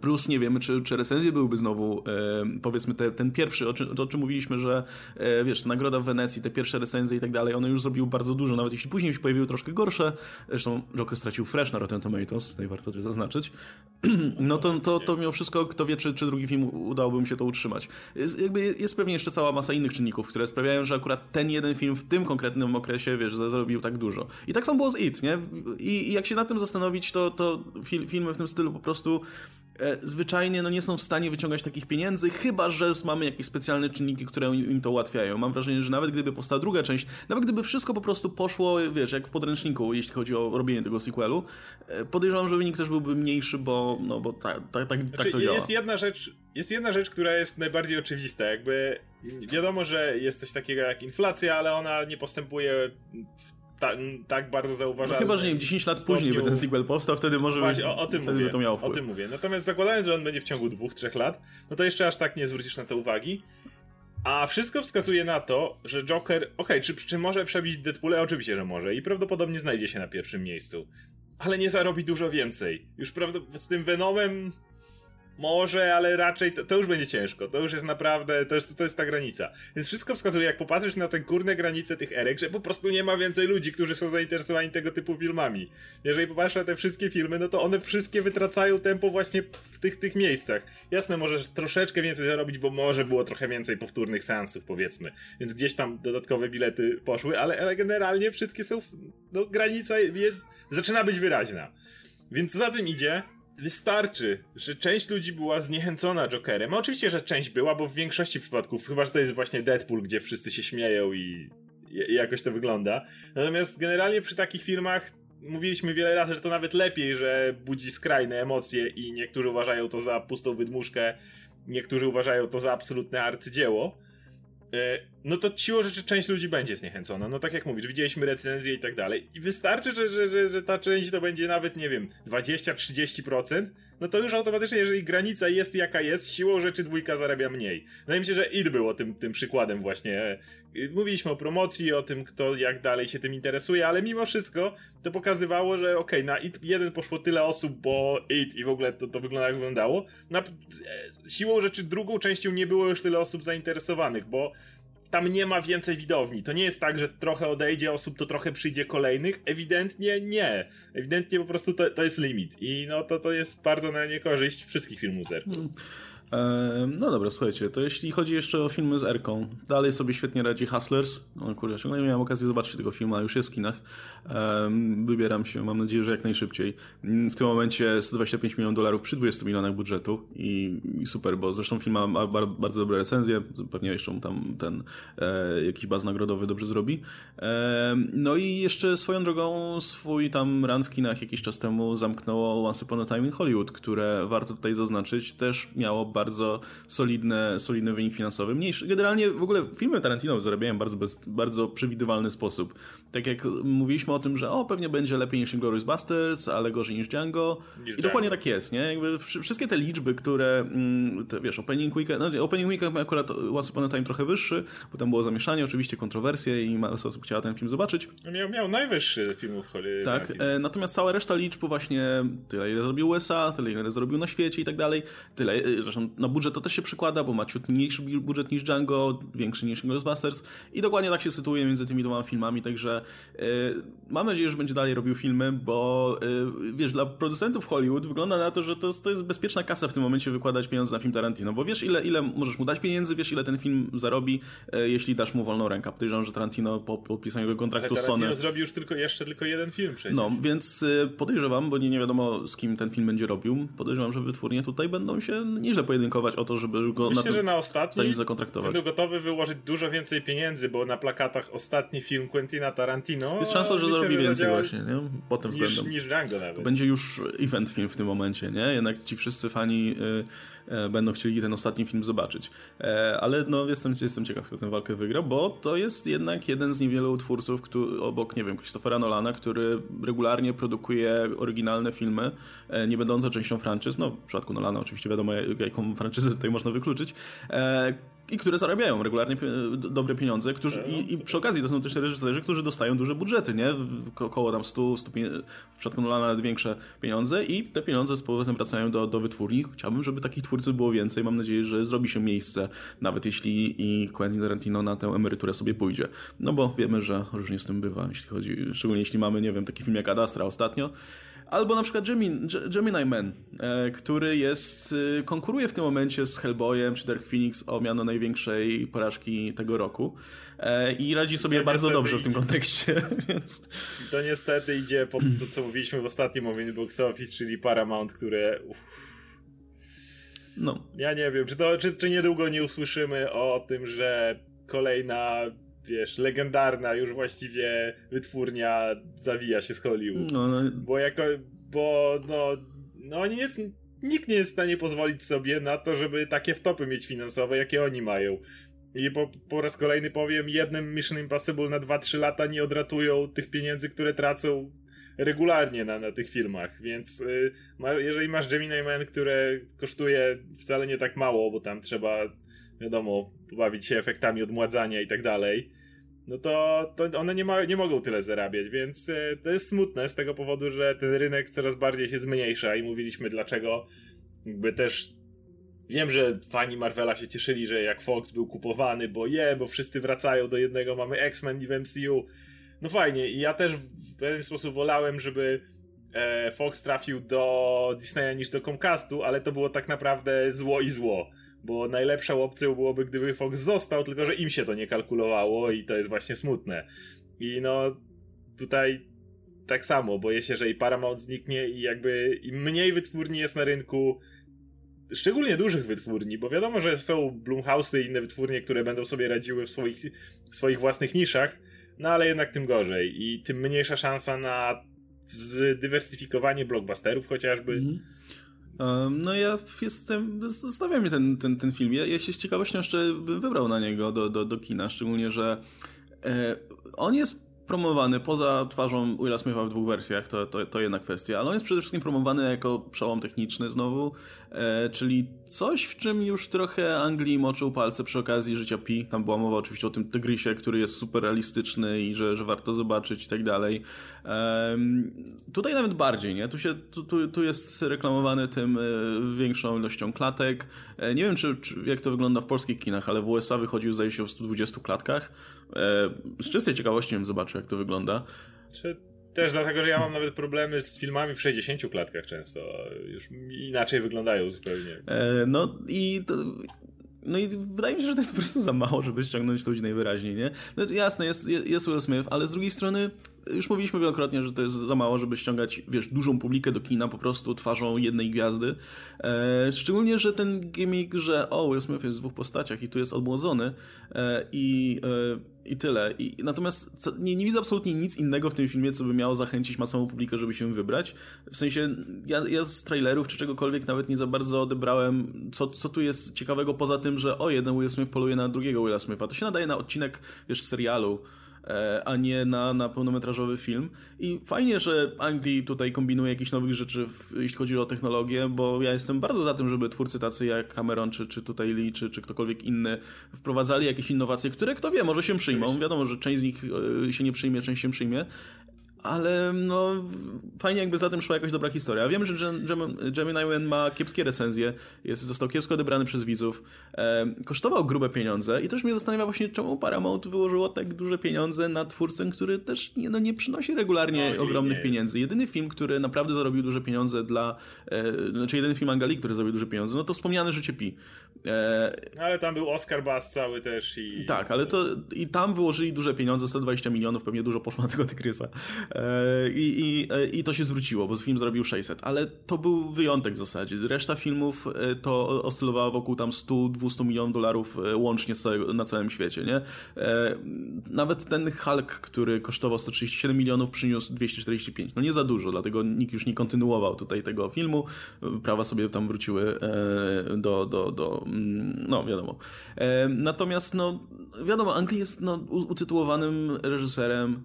Plus nie wiemy, czy, czy recenzje byłyby znowu, e, powiedzmy, te, ten pierwszy, o, o czym mówiliśmy, że e, wiesz, nagroda w Wenecji, te pierwsze recenzje i tak dalej, one już zrobiły bardzo dużo, nawet jeśli później się pojawiły troszkę gorsze. Zresztą Joker stracił fresh na Rotten Tomatoes, tutaj warto to zaznaczyć. no to, to, to mimo wszystko, kto wie, czy, czy drugi film udałoby mu się to utrzymać. Jest, jakby jest pewnie jeszcze cała masa innych czynników, które sprawiają, że akurat ten jeden film w tym konkretnym okresie, wiesz, zarobił tak dużo. I tak samo było z It, nie? I, i jak się nad tym zastanowić, to, to filmy w tym stylu po prostu zwyczajnie no, nie są w stanie wyciągać takich pieniędzy, chyba że mamy jakieś specjalne czynniki, które im to ułatwiają. Mam wrażenie, że nawet gdyby powstała druga część, nawet gdyby wszystko po prostu poszło, wiesz, jak w podręczniku, jeśli chodzi o robienie tego sequelu, e, podejrzewam, że wynik też byłby mniejszy, bo, no, bo tak, tak, tak, znaczy, tak to działa. Jest jedna rzecz, jest jedna rzecz, która jest najbardziej oczywista. Jakby wiadomo, że jest coś takiego jak inflacja, ale ona nie postępuje w ta, tak bardzo zauważalny. No chyba, że nie wiem, 10 lat później by ten sequel powstał, wtedy może Właśnie, o, o, tym wtedy mówię, by to miało wpływ. O tym mówię. Natomiast zakładając, że on będzie w ciągu dwóch, trzech lat, no to jeszcze aż tak nie zwrócisz na to uwagi. A wszystko wskazuje na to, że Joker, okej, okay, czy, czy może przebić Deadpoola? Oczywiście, że może i prawdopodobnie znajdzie się na pierwszym miejscu. Ale nie zarobi dużo więcej. Już prawdopodobnie z tym Venomem może, ale raczej to, to, już będzie ciężko. To już jest naprawdę, to jest, to jest ta granica. Więc wszystko wskazuje, jak popatrzysz na te górne granice tych erek, że po prostu nie ma więcej ludzi, którzy są zainteresowani tego typu filmami. Jeżeli popatrzysz na te wszystkie filmy, no to one wszystkie wytracają tempo właśnie w tych, tych miejscach. Jasne, możesz troszeczkę więcej zarobić, bo może było trochę więcej powtórnych seansów, powiedzmy. Więc gdzieś tam dodatkowe bilety poszły, ale, ale generalnie wszystkie są, no granica jest, zaczyna być wyraźna. Więc za tym idzie, wystarczy, że część ludzi była zniechęcona Jokerem. Oczywiście, że część była, bo w większości przypadków, chyba że to jest właśnie Deadpool, gdzie wszyscy się śmieją i, i jakoś to wygląda. Natomiast generalnie przy takich filmach mówiliśmy wiele razy, że to nawet lepiej, że budzi skrajne emocje i niektórzy uważają to za pustą wydmuszkę, niektórzy uważają to za absolutne arcydzieło. E, no to siłą rzeczy część ludzi będzie zniechęcona. No tak jak mówisz, widzieliśmy recenzje i tak dalej. I wystarczy, że, że, że, że ta część to będzie nawet, nie wiem, 20-30%, no to już automatycznie, jeżeli granica jest jaka jest, siłą rzeczy dwójka zarabia mniej. Wydaje mi się, że ID było tym, tym przykładem właśnie. Mówiliśmy o promocji, o tym, kto jak dalej się tym interesuje, ale mimo wszystko to pokazywało, że okay, na IT 1 poszło tyle osób, bo IT i w ogóle to, to wygląda jak wyglądało. Na, e, siłą rzeczy drugą częścią nie było już tyle osób zainteresowanych, bo tam nie ma więcej widowni. To nie jest tak, że trochę odejdzie osób, to trochę przyjdzie kolejnych. Ewidentnie nie. Ewidentnie po prostu to, to jest limit. I no to, to jest bardzo na niekorzyść wszystkich filmuzerów. Hmm. No dobra, słuchajcie, to jeśli chodzi jeszcze o filmy z Erką, dalej sobie świetnie radzi Hustlers. No kurde, ciągle nie miałem okazji zobaczyć tego filmu, a już jest w kinach. Wybieram się, mam nadzieję, że jak najszybciej. W tym momencie 125 milionów dolarów przy 20 milionach budżetu i, i super, bo zresztą film ma bardzo dobre recenzje, pewnie jeszcze tam ten e, jakiś baz nagrodowy dobrze zrobi. No i jeszcze swoją drogą swój tam run w kinach jakiś czas temu zamknęło Once Upon a Time in Hollywood, które warto tutaj zaznaczyć, też miało bardzo solidne, solidny wynik finansowy. Mniejszy. Generalnie w ogóle filmy Tarantino zarabiają bardzo, bez, bardzo przewidywalny sposób. Tak jak mówiliśmy o tym, że o, pewnie będzie lepiej niż Glorious Bastards, ale gorzej niż Django. Niż I dokładnie tak jest, nie? Jakby wszystkie te liczby, które, mm, te, wiesz, Opening Weekend, no opening weekend akurat Once Upon a Time trochę wyższy, bo tam było zamieszanie, oczywiście kontrowersje i masa osób chciała ten film zobaczyć. Miał, miał najwyższy film w Hollywood. Tak, e, natomiast cała reszta liczb właśnie tyle, ile zrobił USA, tyle, ile zrobił na świecie i tak dalej, tyle, e, zresztą na budżet to też się przekłada, bo ma ciut mniejszy budżet niż Django, większy niż Ghostbusters i dokładnie tak się sytuuje między tymi dwoma filmami, także yy, mam nadzieję, że będzie dalej robił filmy, bo yy, wiesz, dla producentów Hollywood wygląda na to, że to, to jest bezpieczna kasa w tym momencie wykładać pieniądze na film Tarantino, bo wiesz ile, ile możesz mu dać pieniędzy, wiesz ile ten film zarobi, yy, jeśli dasz mu wolną rękę. Podejrzewam, że Tarantino po podpisaniu tego kontraktu z Sony... zrobił już tylko, jeszcze tylko jeden film przecież. No, więc podejrzewam, bo nie, nie wiadomo z kim ten film będzie robił, podejrzewam, że wytwórnie tutaj będą się nieźle pojedynkować o to, żeby go Myślę, na że na ostatni zakontraktować. Będą gotowy wyłożyć dużo więcej pieniędzy, bo na plakatach ostatni film Quentina Tarantino. Jest szansa, że zarobi więcej właśnie, nie? Po tym niż, względem. Niż Django nawet. To będzie już event film w tym momencie, nie? Jednak ci wszyscy fani y, y, będą chcieli ten ostatni film zobaczyć. E, ale no jestem, jestem ciekaw, kto tę walkę wygra, bo to jest jednak jeden z niewielu twórców, który, obok, nie wiem, Christophera Nolana, który regularnie produkuje oryginalne filmy, e, nie będące częścią franczyz. No, w przypadku Nolana oczywiście wiadomo, jaką franczyzę tutaj można wykluczyć, e, i które zarabiają regularnie dobre pieniądze, którzy, i, i, przy okazji to są też reżyserzy, którzy dostają duże budżety, nie? Około tam 100, 100 w przypadku Nolana większe pieniądze i te pieniądze z powrotem wracają do, do wytwórni. Chciałbym, żeby takich twórców było więcej. Mam nadzieję, że zrobi się miejsce, nawet jeśli i Quentin Tarantino na tę emeryturę sobie pójdzie. No bo wiemy, że różnie z tym bywa, jeśli chodzi, szczególnie jeśli mamy, nie wiem, taki film jak Adastra ostatnio, Albo na przykład Gemini, Gemini Man, e, który jest, e, konkuruje w tym momencie z Hellboyem czy Dark Phoenix o miano największej porażki tego roku e, i radzi sobie to bardzo dobrze idzie. w tym kontekście, więc... To niestety idzie pod to, co mówiliśmy w ostatnim mówieniu Box Office, czyli Paramount, które... Uff. No. Ja nie wiem, czy, to, czy, czy niedługo nie usłyszymy o tym, że kolejna wiesz, legendarna już właściwie wytwórnia zawija się z Hollywood. No, no. Bo jako, bo no, no oni nie, nikt nie jest w stanie pozwolić sobie na to, żeby takie wtopy mieć finansowe, jakie oni mają. i po, po raz kolejny powiem, jednym Mission Impossible na 2-3 lata nie odratują tych pieniędzy, które tracą regularnie na, na tych filmach, więc y, ma, jeżeli masz Gemini Man, które kosztuje wcale nie tak mało, bo tam trzeba, wiadomo, pobawić się efektami odmładzania i tak dalej, no to, to one nie, ma, nie mogą tyle zarabiać, więc y, to jest smutne z tego powodu, że ten rynek coraz bardziej się zmniejsza i mówiliśmy dlaczego jakby też Wiem, że fani Marvela się cieszyli, że jak Fox był kupowany, bo je, bo wszyscy wracają do jednego, mamy X-Men i w MCU. No fajnie, i ja też w pewien sposób wolałem, żeby e, Fox trafił do Disneya niż do Comcastu, ale to było tak naprawdę zło i zło. Bo najlepszą opcją byłoby, gdyby Fox został, tylko że im się to nie kalkulowało i to jest właśnie smutne. I no, tutaj tak samo, boję się, że i Paramount zniknie i jakby im mniej wytwórni jest na rynku, szczególnie dużych wytwórni, bo wiadomo, że są Blumhouse'y i inne wytwórnie, które będą sobie radziły w swoich, w swoich własnych niszach, no ale jednak tym gorzej i tym mniejsza szansa na zdywersyfikowanie blockbusterów chociażby. Mm. No ja jestem, zastanawia mnie ten, ten, ten film. Ja, ja się z ciekawością jeszcze wybrał na niego do, do, do kina, szczególnie, że e, on jest promowany poza twarzą Willa Smitha w dwóch wersjach, to, to, to jedna kwestia, ale on jest przede wszystkim promowany jako przełom techniczny znowu, e, czyli coś, w czym już trochę Anglii moczył palce przy okazji życia Pi. Tam była mowa oczywiście o tym tygrysie, który jest super realistyczny i że, że warto zobaczyć i tak dalej. Tutaj nawet bardziej, nie? Tu, się, tu, tu, jest reklamowany tym e, większą ilością klatek. E, nie wiem, czy, czy, jak to wygląda w polskich kinach, ale w USA wychodził zdaje się w 120 klatkach. Z czystej ciekawości bym zobaczył, jak to wygląda. Czy też dlatego, że ja mam nawet problemy z filmami w 60 klatkach często. Już inaczej wyglądają zupełnie. E, no i to, no i wydaje mi się, że to jest po prostu za mało, żeby ściągnąć ludzi najwyraźniej, nie? No jasne, jest, jest Will Smith, ale z drugiej strony już mówiliśmy wielokrotnie, że to jest za mało, żeby ściągać, wiesz, dużą publikę do kina po prostu twarzą jednej gwiazdy. E, szczególnie, że ten gimmick, że o, Will Smith jest w dwóch postaciach i tu jest odmłodzony e, i, e, i tyle. I, natomiast co, nie, nie widzę absolutnie nic innego w tym filmie, co by miało zachęcić masową publikę, żeby się wybrać. W sensie, ja, ja z trailerów czy czegokolwiek nawet nie za bardzo odebrałem, co, co tu jest ciekawego poza tym, że o, jeden Will Smith poluje na drugiego Willa Smitha. To się nadaje na odcinek, wiesz, serialu a nie na, na pełnometrażowy film. I fajnie, że Anglii tutaj kombinuje jakieś nowych rzeczy, w, jeśli chodzi o technologię, bo ja jestem bardzo za tym, żeby twórcy tacy jak Cameron, czy, czy tutaj Lee, czy, czy ktokolwiek inny wprowadzali jakieś innowacje, które kto wie, może się przyjmą. Wiadomo, że część z nich e, się nie przyjmie, część się przyjmie, ale no fajnie jakby za tym szła jakaś dobra historia. Wiem, że Gemini Man ma kiepskie recenzje, jest, został kiepsko odebrany przez widzów, e, kosztował grube pieniądze i też mnie zastanawia właśnie, czemu Paramount wyłożyło tak duże pieniądze na twórcę, który też nie, no, nie przynosi regularnie no, ogromnych pieniędzy. Jedyny film, który naprawdę zarobił duże pieniądze dla, e, znaczy jedyny film Angali, który zarobił duże pieniądze, no to wspomniane Życie Pi. E, ale tam był Oscar Bass cały też i... Tak, ale to i tam wyłożyli duże pieniądze, 120 milionów, pewnie dużo poszło na tego Tygrysa. E, I, i, e, I to się zwróciło, bo film zrobił 600, ale to był wyjątek w zasadzie. Reszta filmów e, to oscylowała wokół tam 100-200 milionów dolarów łącznie na całym świecie, nie? Nawet ten Hulk, który kosztował 137 milionów, przyniósł 245. No nie za dużo, dlatego nikt już nie kontynuował tutaj tego filmu. Prawa sobie tam wróciły do, do, do no wiadomo. Natomiast no wiadomo, Angli jest no, utytułowanym reżyserem.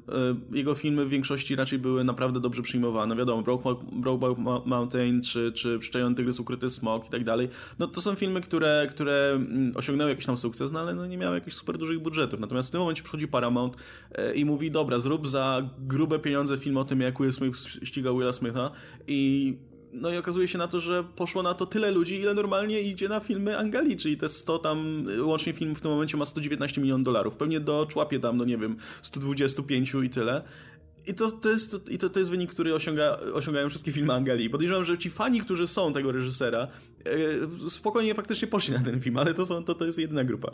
Jego filmy w większości raczej były naprawdę dobrze przyjmowane. Wiadomo, Brokeback Mountain czy, czy Przyczajony Tygrys, Ukryty Smok i tak dalej. No to są filmy, które, które mm, osiągnęły jakiś tam sukces, no ale no, nie miały jakichś super dużych budżetów. Natomiast w tym momencie przychodzi Paramount e, i mówi, dobra, zrób za grube pieniądze film o tym, jak Will Smith ścigał Willa Smitha i no i okazuje się na to, że poszło na to tyle ludzi, ile normalnie idzie na filmy Angali, czyli te 100 tam, łącznie film w tym momencie ma 119 milionów dolarów. Pewnie do człapie tam, no nie wiem, 125 i tyle. I to, to, jest, i to, to jest wynik, który osiąga, osiągają wszystkie filmy Angeli. Podejrzewam, że ci fani, którzy są tego reżysera, e, spokojnie faktycznie poszli na ten film, ale to, są, to, to jest jedyna grupa.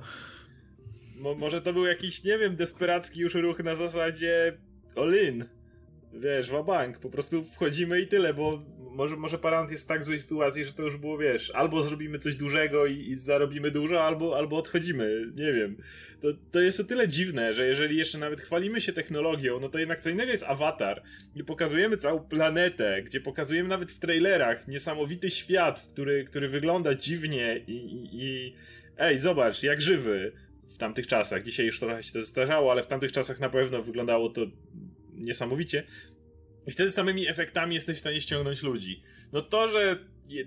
Mo, może to był jakiś, nie wiem, desperacki już ruch na zasadzie all-in. Wiesz, bank, po prostu wchodzimy i tyle, bo może, może Paramount jest w tak złej sytuacji, że to już było, wiesz, albo zrobimy coś dużego i, i zarobimy dużo, albo, albo odchodzimy, nie wiem. To, to jest o tyle dziwne, że jeżeli jeszcze nawet chwalimy się technologią, no to jednak co innego jest awatar, gdzie pokazujemy całą planetę, gdzie pokazujemy nawet w trailerach niesamowity świat, który, który wygląda dziwnie i, i, i ej, zobacz, jak żywy w tamtych czasach. Dzisiaj już trochę się to zestarzało, ale w tamtych czasach na pewno wyglądało to niesamowicie. I wtedy samymi efektami jesteś w stanie ściągnąć ludzi. No to, że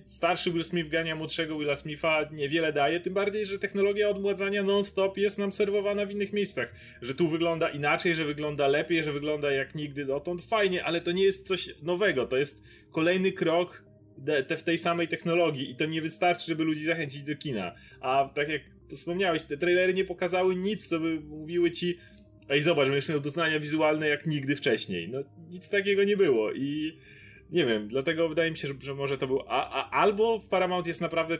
starszy Will Smith gania młodszego Willa Smitha niewiele daje, tym bardziej, że technologia odmładzania non-stop jest nam serwowana w innych miejscach. Że tu wygląda inaczej, że wygląda lepiej, że wygląda jak nigdy dotąd. Fajnie, ale to nie jest coś nowego. To jest kolejny krok w tej samej technologii i to nie wystarczy, żeby ludzi zachęcić do kina. A tak jak wspomniałeś, te trailery nie pokazały nic, co by mówiły ci ej zobacz, będziesz miał doznania wizualne jak nigdy wcześniej. No nic takiego nie było i nie wiem, dlatego wydaje mi się, że, że może to był a, a, albo Paramount jest naprawdę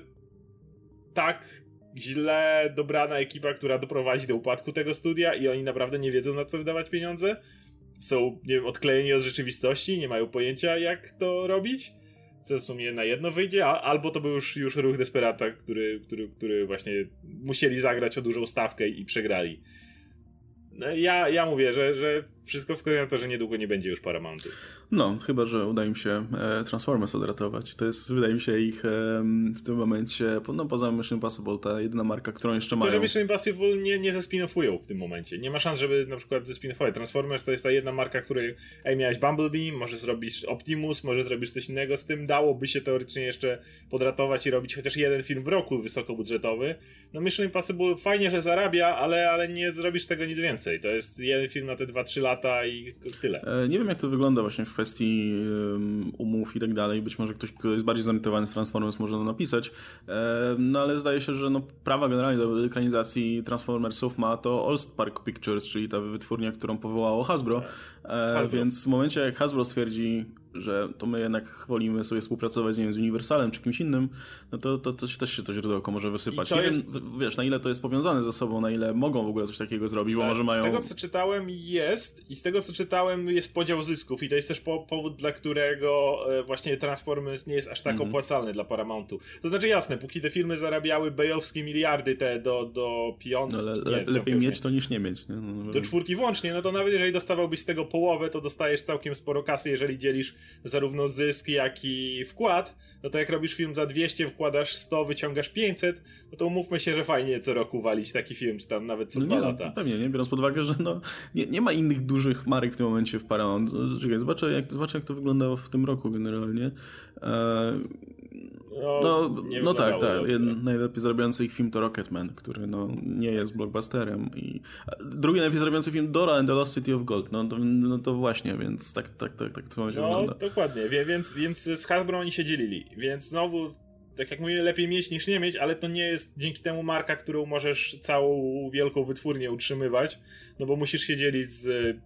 tak źle dobrana ekipa, która doprowadzi do upadku tego studia i oni naprawdę nie wiedzą na co wydawać pieniądze. Są, nie wiem, odklejeni od rzeczywistości, nie mają pojęcia jak to robić co w sumie na jedno wyjdzie, a, albo to był już, już ruch Desperata, który, który, który właśnie musieli zagrać o dużą stawkę i przegrali. No, ja, ja mówię, że, że wszystko wskazuje na to, że niedługo nie będzie już Paramountu. No, chyba, że uda im się e, Transformers odratować. To jest, wydaje mi się, ich e, w tym momencie, no poza Mission Impossible, ta jedyna marka, którą jeszcze mają. To, że Mission Impossible nie, nie zespinofują w tym momencie. Nie ma szans, żeby na przykład zespinofować. Transformers to jest ta jedna marka, której, ej, miałeś Bumblebee, może zrobisz Optimus, może zrobisz coś innego z tym. Dałoby się teoretycznie jeszcze podratować i robić chociaż jeden film w roku wysokobudżetowy. No Mission Impossible fajnie, że zarabia, ale, ale nie zrobisz tego nic więcej. To jest jeden film na te 2-3 lata i tyle. E, nie wiem, jak to wygląda właśnie w kwestii um, umów i tak dalej. Być może ktoś, kto jest bardziej zorientowany z Transformers może to napisać. E, no ale zdaje się, że no, prawa generalnie do ekranizacji Transformersów ma to All Park Pictures, czyli ta wytwórnia, którą powołało Hasbro. Tak. E, Hasbro. Więc w momencie, jak Hasbro stwierdzi, że to my jednak wolimy sobie współpracować nie wiem, z Uniwersalem czy kimś innym, no to, to, to też się to źródełko może wysypać. I to jest... Wiem, wiesz, na ile to jest powiązane ze sobą, na ile mogą w ogóle coś takiego zrobić, bo tak, może mają... Z tego, co czytałem jest i z tego, co czytałem jest podział zysków i to jest też po, powód, dla którego e, właśnie Transformers nie jest aż tak -hmm. opłacalny dla Paramountu. To znaczy jasne, póki te filmy zarabiały bejowskie miliardy te do, do piątki... No, le, le, lepiej mieć to niż nie mieć. Nie? No, no, do czwórki włącznie, no to nawet jeżeli dostawałbyś z tego połowę, to dostajesz całkiem sporo kasy, jeżeli dzielisz zarówno zysk, jak i wkład, no to jak robisz film za 200, wkładasz 100, wyciągasz 500, no to umówmy się, że fajnie co roku walić taki film, czy tam nawet co no dwa nie, no, lata. No, pewnie, nie? Biorąc pod uwagę, że no, nie, nie ma innych dużych marek w tym momencie w Paramount. Czekaj, zobaczę jak, zobaczę jak to wyglądało w tym roku generalnie. E, no, no, no tak, tak. najlepiej zarabiający ich film to Rocketman, który no, nie jest blockbusterem. I drugi najlepiej zarabiający film Dora and the Lost City of Gold. No to, no to właśnie, więc tak, tak, tak, tak to no, wygląda. dokładnie, więc, więc z Hasbro oni się dzielili. Więc znowu tak jak mówię, lepiej mieć niż nie mieć, ale to nie jest dzięki temu marka, którą możesz całą wielką wytwórnię utrzymywać, no bo musisz się dzielić z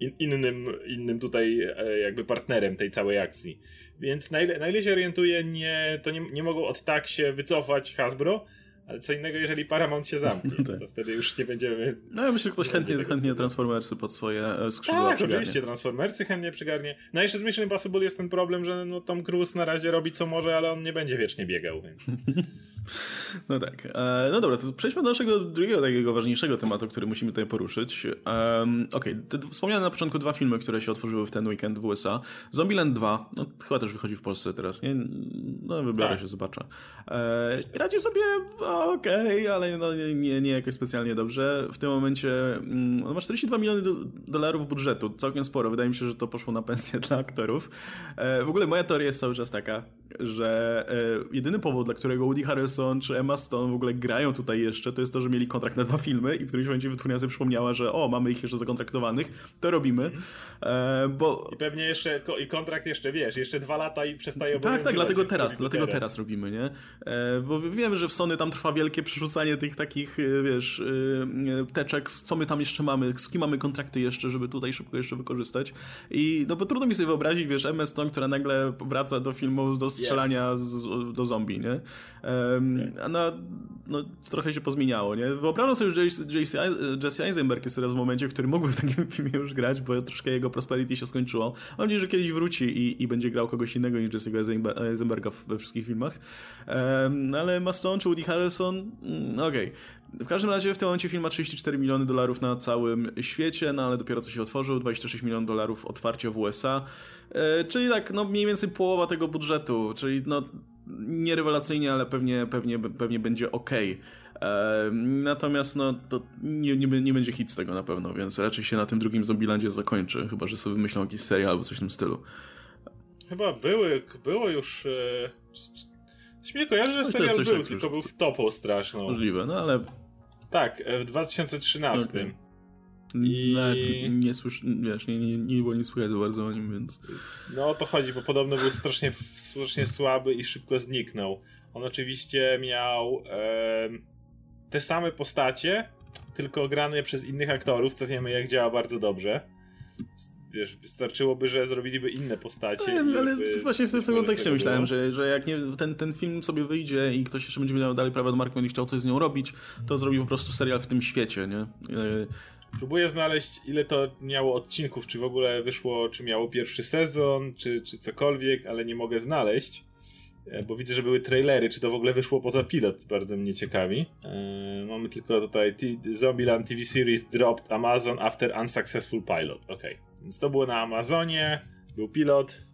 in, innym, innym tutaj e, jakby partnerem tej całej akcji. Więc na ile, na ile się orientuję, nie, to nie, nie mogą od tak się wycofać Hasbro, ale co innego, jeżeli Paramount się zamknie, no tak. to wtedy już nie będziemy... No ja myślę, że ktoś chętnie, chętnie Transformersy pod swoje e, skrzydła Tak, przygarnie. oczywiście, Transformersy chętnie przygarnie. No jeszcze z Mission Impossible jest ten problem, że no, Tom Cruise na razie robi co może, ale on nie będzie wiecznie biegał, więc... No tak. E, no dobra, to przejdźmy do naszego drugiego takiego ważniejszego tematu, który musimy tutaj poruszyć. Um, Okej, okay. wspomniałem na początku dwa filmy, które się otworzyły w ten weekend w USA. Zombieland 2, no chyba też wychodzi w Polsce teraz, nie? No wybiorę tak. się, zobaczę. E, radzi sobie okej, okay, ale no, nie, nie, nie jakoś specjalnie dobrze. W tym momencie mm, on ma 42 miliony do, dolarów budżetu, całkiem sporo. Wydaje mi się, że to poszło na pensję dla aktorów. E, w ogóle moja teoria jest cały czas taka, że e, jedyny powód, dla którego Woody Harrelson czy Emma Stone w ogóle grają tutaj jeszcze, to jest to, że mieli kontrakt na dwa filmy i w którymś momencie wytwórnia sobie przypomniała, że o, mamy ich jeszcze zakontraktowanych, to robimy. E, bo... I pewnie jeszcze, i kontrakt jeszcze, wiesz, jeszcze dwa lata i przestaje Tak, tak, dlatego teraz, dlatego teraz. teraz robimy, nie? E, bo wiemy, że w Sony tam trwa wielkie przerzucanie tych takich, e, wiesz, e, teczek, co my tam jeszcze mamy, z kim mamy kontrakty jeszcze, żeby tutaj szybko jeszcze wykorzystać. I no bo trudno mi sobie wyobrazić, wiesz, Emma Stone, która nagle wraca do filmu do strzelania yes. z, do zombie, nie? No, no, trochę się pozmieniało, nie? Wyobrażam sobie, że Jesse Eisenberg jest teraz w momencie, w którym mógłby w takim filmie już grać, bo troszkę jego prosperity się skończyło. Mam nadzieję, że kiedyś wróci i, i będzie grał kogoś innego niż Jesse'ego Eisenberga we wszystkich filmach. Um, ale Maston czy Woody Harrelson? Mm, okej. Okay. W każdym razie w tym momencie film ma 34 miliony dolarów na całym świecie, no ale dopiero co się otworzył, 26 milionów dolarów otwarcie w USA, e, czyli tak, no mniej więcej połowa tego budżetu, czyli no nie rewelacyjnie, ale pewnie, pewnie, pewnie będzie ok. Natomiast no, to nie, nie, nie, będzie hit z tego na pewno, więc raczej się na tym drugim Zombielandzie zakończy, chyba że sobie myślą jakiś serial albo coś w tym stylu. Chyba były, było już... E... Śmie kojarzę, że no serial był, tylko był w topu straszną. Możliwe, no ale... Tak, e, w 2013. Okay. I... nie słysz, wiesz, nie, nie, nie było nic słychać bardzo o nim, więc... No o to chodzi, bo podobno był strasznie, strasznie słaby i szybko zniknął. On oczywiście miał e, te same postacie, tylko grane przez innych aktorów, co wiemy jak działa bardzo dobrze. Wiesz, wystarczyłoby, że zrobiliby inne postacie. No, ale właśnie w, tym kontekście myślałem, że, że jak nie, ten, ten film sobie wyjdzie i ktoś jeszcze będzie miał dalej prawa do marki i chciał coś z nią robić, to zrobi po prostu serial w tym świecie, nie? E, Próbuję znaleźć, ile to miało odcinków, czy w ogóle wyszło, czy miało pierwszy sezon, czy, czy cokolwiek, ale nie mogę znaleźć. E, bo widzę, że były trailery, czy to w ogóle wyszło poza pilot, bardzo mnie ciekawi. Eee, mamy tylko tutaj Zombieland TV Series dropped Amazon after unsuccessful pilot. Ok, więc to było na Amazonie, był pilot,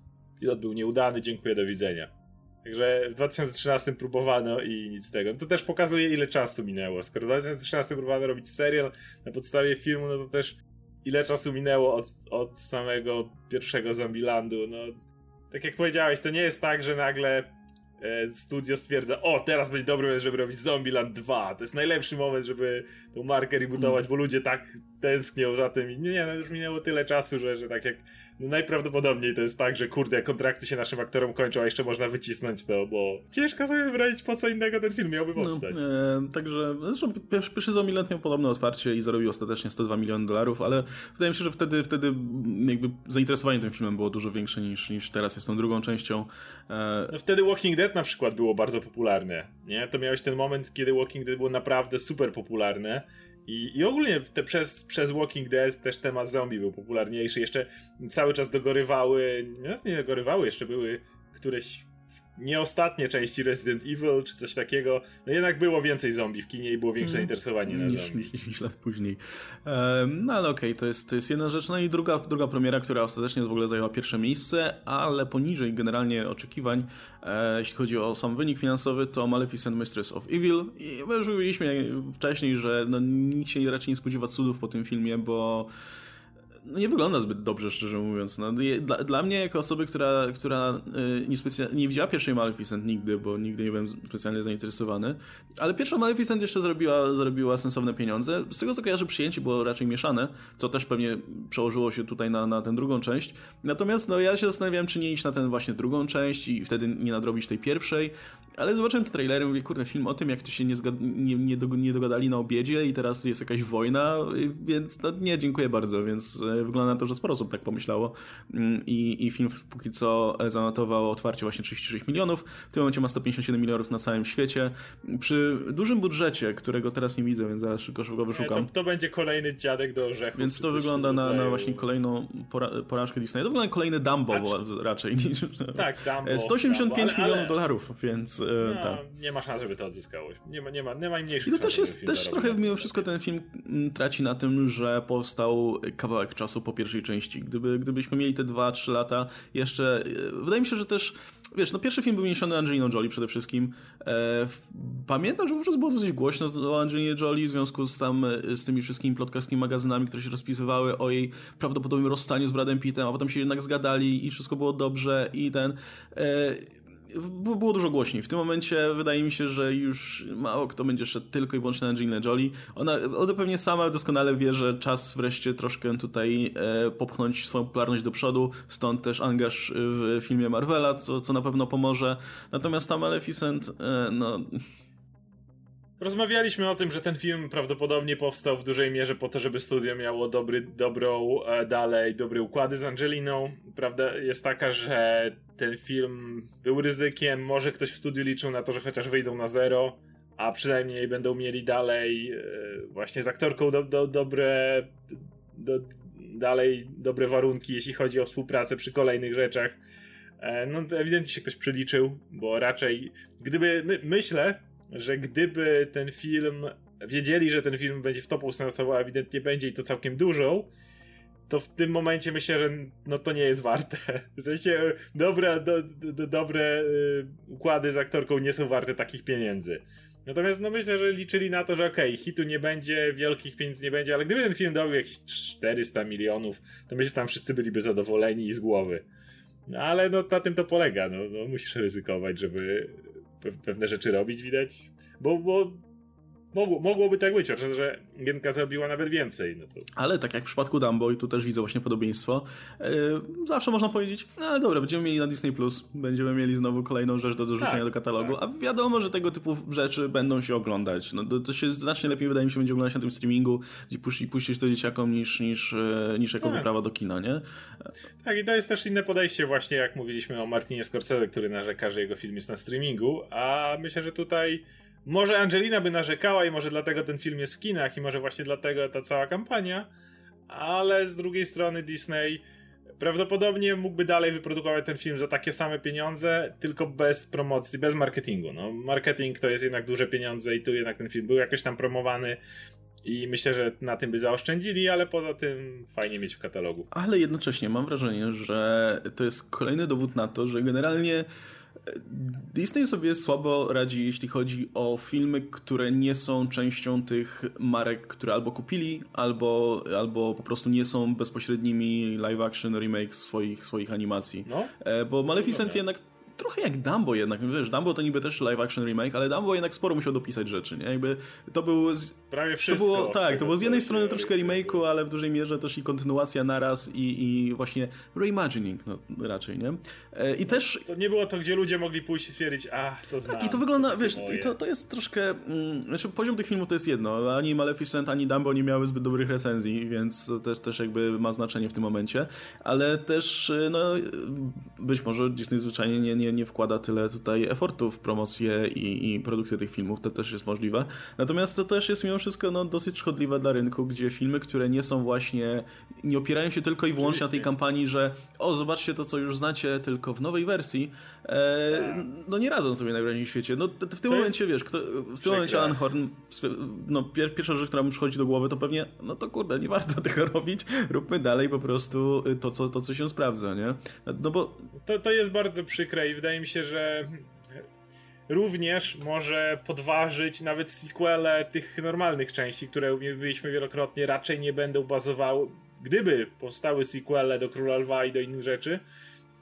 pilot był nieudany, dziękuję, do widzenia. Także w 2013 próbowano i nic z tego. To też pokazuje, ile czasu minęło. Skoro w 2013 próbowano robić serial na podstawie filmu, no to też ile czasu minęło od, od samego pierwszego Zombielandu. No, tak jak powiedziałeś, to nie jest tak, że nagle E, studio stwierdza, o teraz będzie dobry moment, żeby robić Zombieland 2, to jest najlepszy moment, żeby tą markę rebootować, bo ludzie tak tęsknią za tym i nie, nie, no już minęło tyle czasu, że, że tak jak no najprawdopodobniej to jest tak, że kurde, kontrakty się naszym aktorom kończą, a jeszcze można wycisnąć to, bo ciężko sobie wyrazić po co innego ten film miałby no, powstać. No, e, także, zresztą Zombieland miał podobne otwarcie i zarobił ostatecznie 102 miliony dolarów, ale wydaje mi się, że wtedy, wtedy jakby zainteresowanie tym filmem było dużo większe niż, niż teraz jest tą drugą częścią. E... No wtedy Walking Dead na przykład było bardzo popularne, nie? To miałeś ten moment, kiedy Walking Dead było naprawdę super popularne i, I ogólnie te, przez, przez Walking Dead też temat zombie był popularniejszy. Jeszcze cały czas dogorywały, nie, nie dogorywały, jeszcze były któreś nie ostatnie części Resident Evil czy coś takiego, no jednak było więcej zombie w kinie i było większe zainteresowanie na niż, zombie. Niż, niż lat później. Um, no ale okej, okay, to, jest, to jest jedna rzecz. No i druga, druga premiera, która ostatecznie w ogóle zajęła pierwsze miejsce, ale poniżej generalnie oczekiwań, e, jeśli chodzi o sam wynik finansowy, to Maleficent Mistress of Evil. I my już mówiliśmy wcześniej, że no, nikt się raczej nie spodziewa cudów po tym filmie, bo nie wygląda zbyt dobrze, szczerze mówiąc. No, dla, dla mnie, jako osoby, która, która y, nie, nie widziała pierwszej Maleficent nigdy, bo nigdy nie byłem specjalnie zainteresowany, ale pierwsza Maleficent jeszcze zrobiła, zrobiła sensowne pieniądze. Z tego co kojarzę, przyjęcie było raczej mieszane, co też pewnie przełożyło się tutaj na, na tę drugą część. Natomiast no, ja się zastanawiałem, czy nie iść na tę właśnie drugą część i wtedy nie nadrobić tej pierwszej, ale zobaczyłem te trailery i mówię, kurde, film o tym, jak to się nie, nie, nie, nie dogadali na obiedzie i teraz jest jakaś wojna, więc no, nie, dziękuję bardzo, więc e, wygląda na to, że sporo osób tak pomyślało mm, i, i film póki co zanotował otwarcie właśnie 36 milionów, w tym momencie ma 157 milionów na całym świecie, przy dużym budżecie, którego teraz nie widzę, więc zaraz szybko go wyszukam. Nie, to, to, będzie kolejny dziadek do orzechów. Więc to wygląda na, na, właśnie kolejną pora, porażkę Disneya, to wygląda na kolejny Dumbo raczej niż... Tak, Dumbo. 185 Dumbo, ale, milionów ale... dolarów, więc E, no, tak. Nie ma szans, żeby to odzyskało. Nie ma, nie ma, nie ma mniejszych I to też jest, też trochę mimo wszystko ten film mm, traci na tym, że powstał kawałek czasu po pierwszej części. Gdyby, gdybyśmy mieli te 2-3 lata jeszcze, e, wydaje mi się, że też wiesz, no pierwszy film był niesiony Angeliną Jolie przede wszystkim. E, pamiętam, że wówczas było dosyć głośno o Angelinie Jolie w związku z, tam, z tymi wszystkimi plotkarskimi magazynami, które się rozpisywały o jej prawdopodobnym rozstaniu z Bradem Pittem, a potem się jednak zgadali i wszystko było dobrze i ten... Było dużo głośniej. W tym momencie wydaje mi się, że już mało kto będzie szedł tylko i wyłącznie na Angelina Jolie. Ona, ona pewnie sama doskonale wie, że czas wreszcie troszkę tutaj e, popchnąć swoją popularność do przodu, stąd też angaż w filmie Marvela, co, co na pewno pomoże. Natomiast ta Maleficent, e, no... Rozmawialiśmy o tym, że ten film prawdopodobnie powstał w dużej mierze po to, żeby studio miało dobry, dobrą e, dalej, dobre układy z Angeliną. Prawda jest taka, że ten film był ryzykiem, może ktoś w studiu liczył na to, że chociaż wyjdą na zero, a przynajmniej będą mieli dalej e, właśnie z aktorką do, do, dobre do, dalej dobre warunki, jeśli chodzi o współpracę przy kolejnych rzeczach. E, no to ewidentnie się ktoś przeliczył, bo raczej gdyby, my, myślę, że gdyby ten film wiedzieli, że ten film będzie w topu sensował, a ewidentnie będzie i to całkiem dużo, to w tym momencie myślę, że no to nie jest warte. W sensie dobre, do, do, dobre y, układy z aktorką nie są warte takich pieniędzy. Natomiast no myślę, że liczyli na to, że okej, okay, hitu nie będzie, wielkich pieniędzy nie będzie, ale gdyby ten film dał jakieś 400 milionów, to myślę, że tam wszyscy byliby zadowoleni i z głowy. No ale no na tym to polega, no, no musisz ryzykować, żeby pewne rzeczy robić, widać. Bo, bo Mogło, mogłoby tak być, oczywiście, że Gienka zrobiła nawet więcej. No to... Ale tak jak w przypadku Dumbo i tu też widzę właśnie podobieństwo, yy, zawsze można powiedzieć, no dobra, będziemy mieli na Disney+, Plus, będziemy mieli znowu kolejną rzecz do dorzucenia tak, do katalogu, tak. a wiadomo, że tego typu rzeczy będą się oglądać. No, to, to, się znacznie lepiej, wydaje mi się, będzie oglądać na tym streamingu, gdzie puści, puścić to dzieciakom niż, niż, e, niż jako tak. wyprawa do kina, nie? Tak, i to jest też inne podejście właśnie, jak mówiliśmy o Martinie Scorsese, który narzeka, że jego film jest na streamingu, a myślę, że tutaj może Angelina by narzekała i może dlatego ten film jest w kinach i może właśnie dlatego ta cała kampania, ale z drugiej strony Disney prawdopodobnie mógłby dalej wyprodukować ten film za takie same pieniądze, tylko bez promocji, bez marketingu. No, marketing to jest jednak duże pieniądze i tu jednak ten film był jakoś tam promowany. I myślę, że na tym by zaoszczędzili, ale poza tym fajnie mieć w katalogu. Ale jednocześnie mam wrażenie, że to jest kolejny dowód na to, że generalnie Disney sobie słabo radzi, jeśli chodzi o filmy, które nie są częścią tych marek, które albo kupili, albo, albo po prostu nie są bezpośrednimi live action remakes swoich, swoich animacji. No? E, bo Maleficent no, jednak trochę jak Dumbo jednak, wiesz, Dumbo to niby też live action remake, ale Dumbo jednak sporo musiał dopisać rzeczy, nie? Jakby to był... Z... Prawie wszystko. To było, tak, to było z jednej strony troszkę remake'u, ale w dużej mierze też i kontynuacja naraz i, i właśnie reimagining, no raczej, nie? E, I też... To nie było to, gdzie ludzie mogli pójść i stwierdzić, a to znam. Tak, i to wygląda, to wiesz, i to, to jest troszkę... Mm, znaczy poziom tych filmów to jest jedno, ani Maleficent, ani Dumbo nie miały zbyt dobrych recenzji, więc to też, też jakby ma znaczenie w tym momencie, ale też, e, no, być może Disney zwyczajnie nie, nie nie, nie wkłada tyle tutaj efortu w promocję i, i produkcję tych filmów, to też jest możliwe. Natomiast to też jest mimo wszystko no, dosyć szkodliwe dla rynku, gdzie filmy, które nie są właśnie, nie opierają się tylko i wyłącznie na tej kampanii, że o, zobaczcie to, co już znacie, tylko w nowej wersji, e, no nie radzą sobie najwyraźniej w świecie. No w tym momencie, wiesz, kto, w tym momencie Alan Horn, no pierwsza rzecz, która mi przychodzi do głowy, to pewnie, no to kurde, nie warto tego robić, róbmy dalej po prostu to, co, to, co się sprawdza, nie? No bo... To, to jest bardzo przykre i wydaje mi się, że również może podważyć nawet sequele tych normalnych części, które mówiliśmy wielokrotnie, raczej nie będą bazowały, gdyby powstały sequele do Króla Lwa i do innych rzeczy,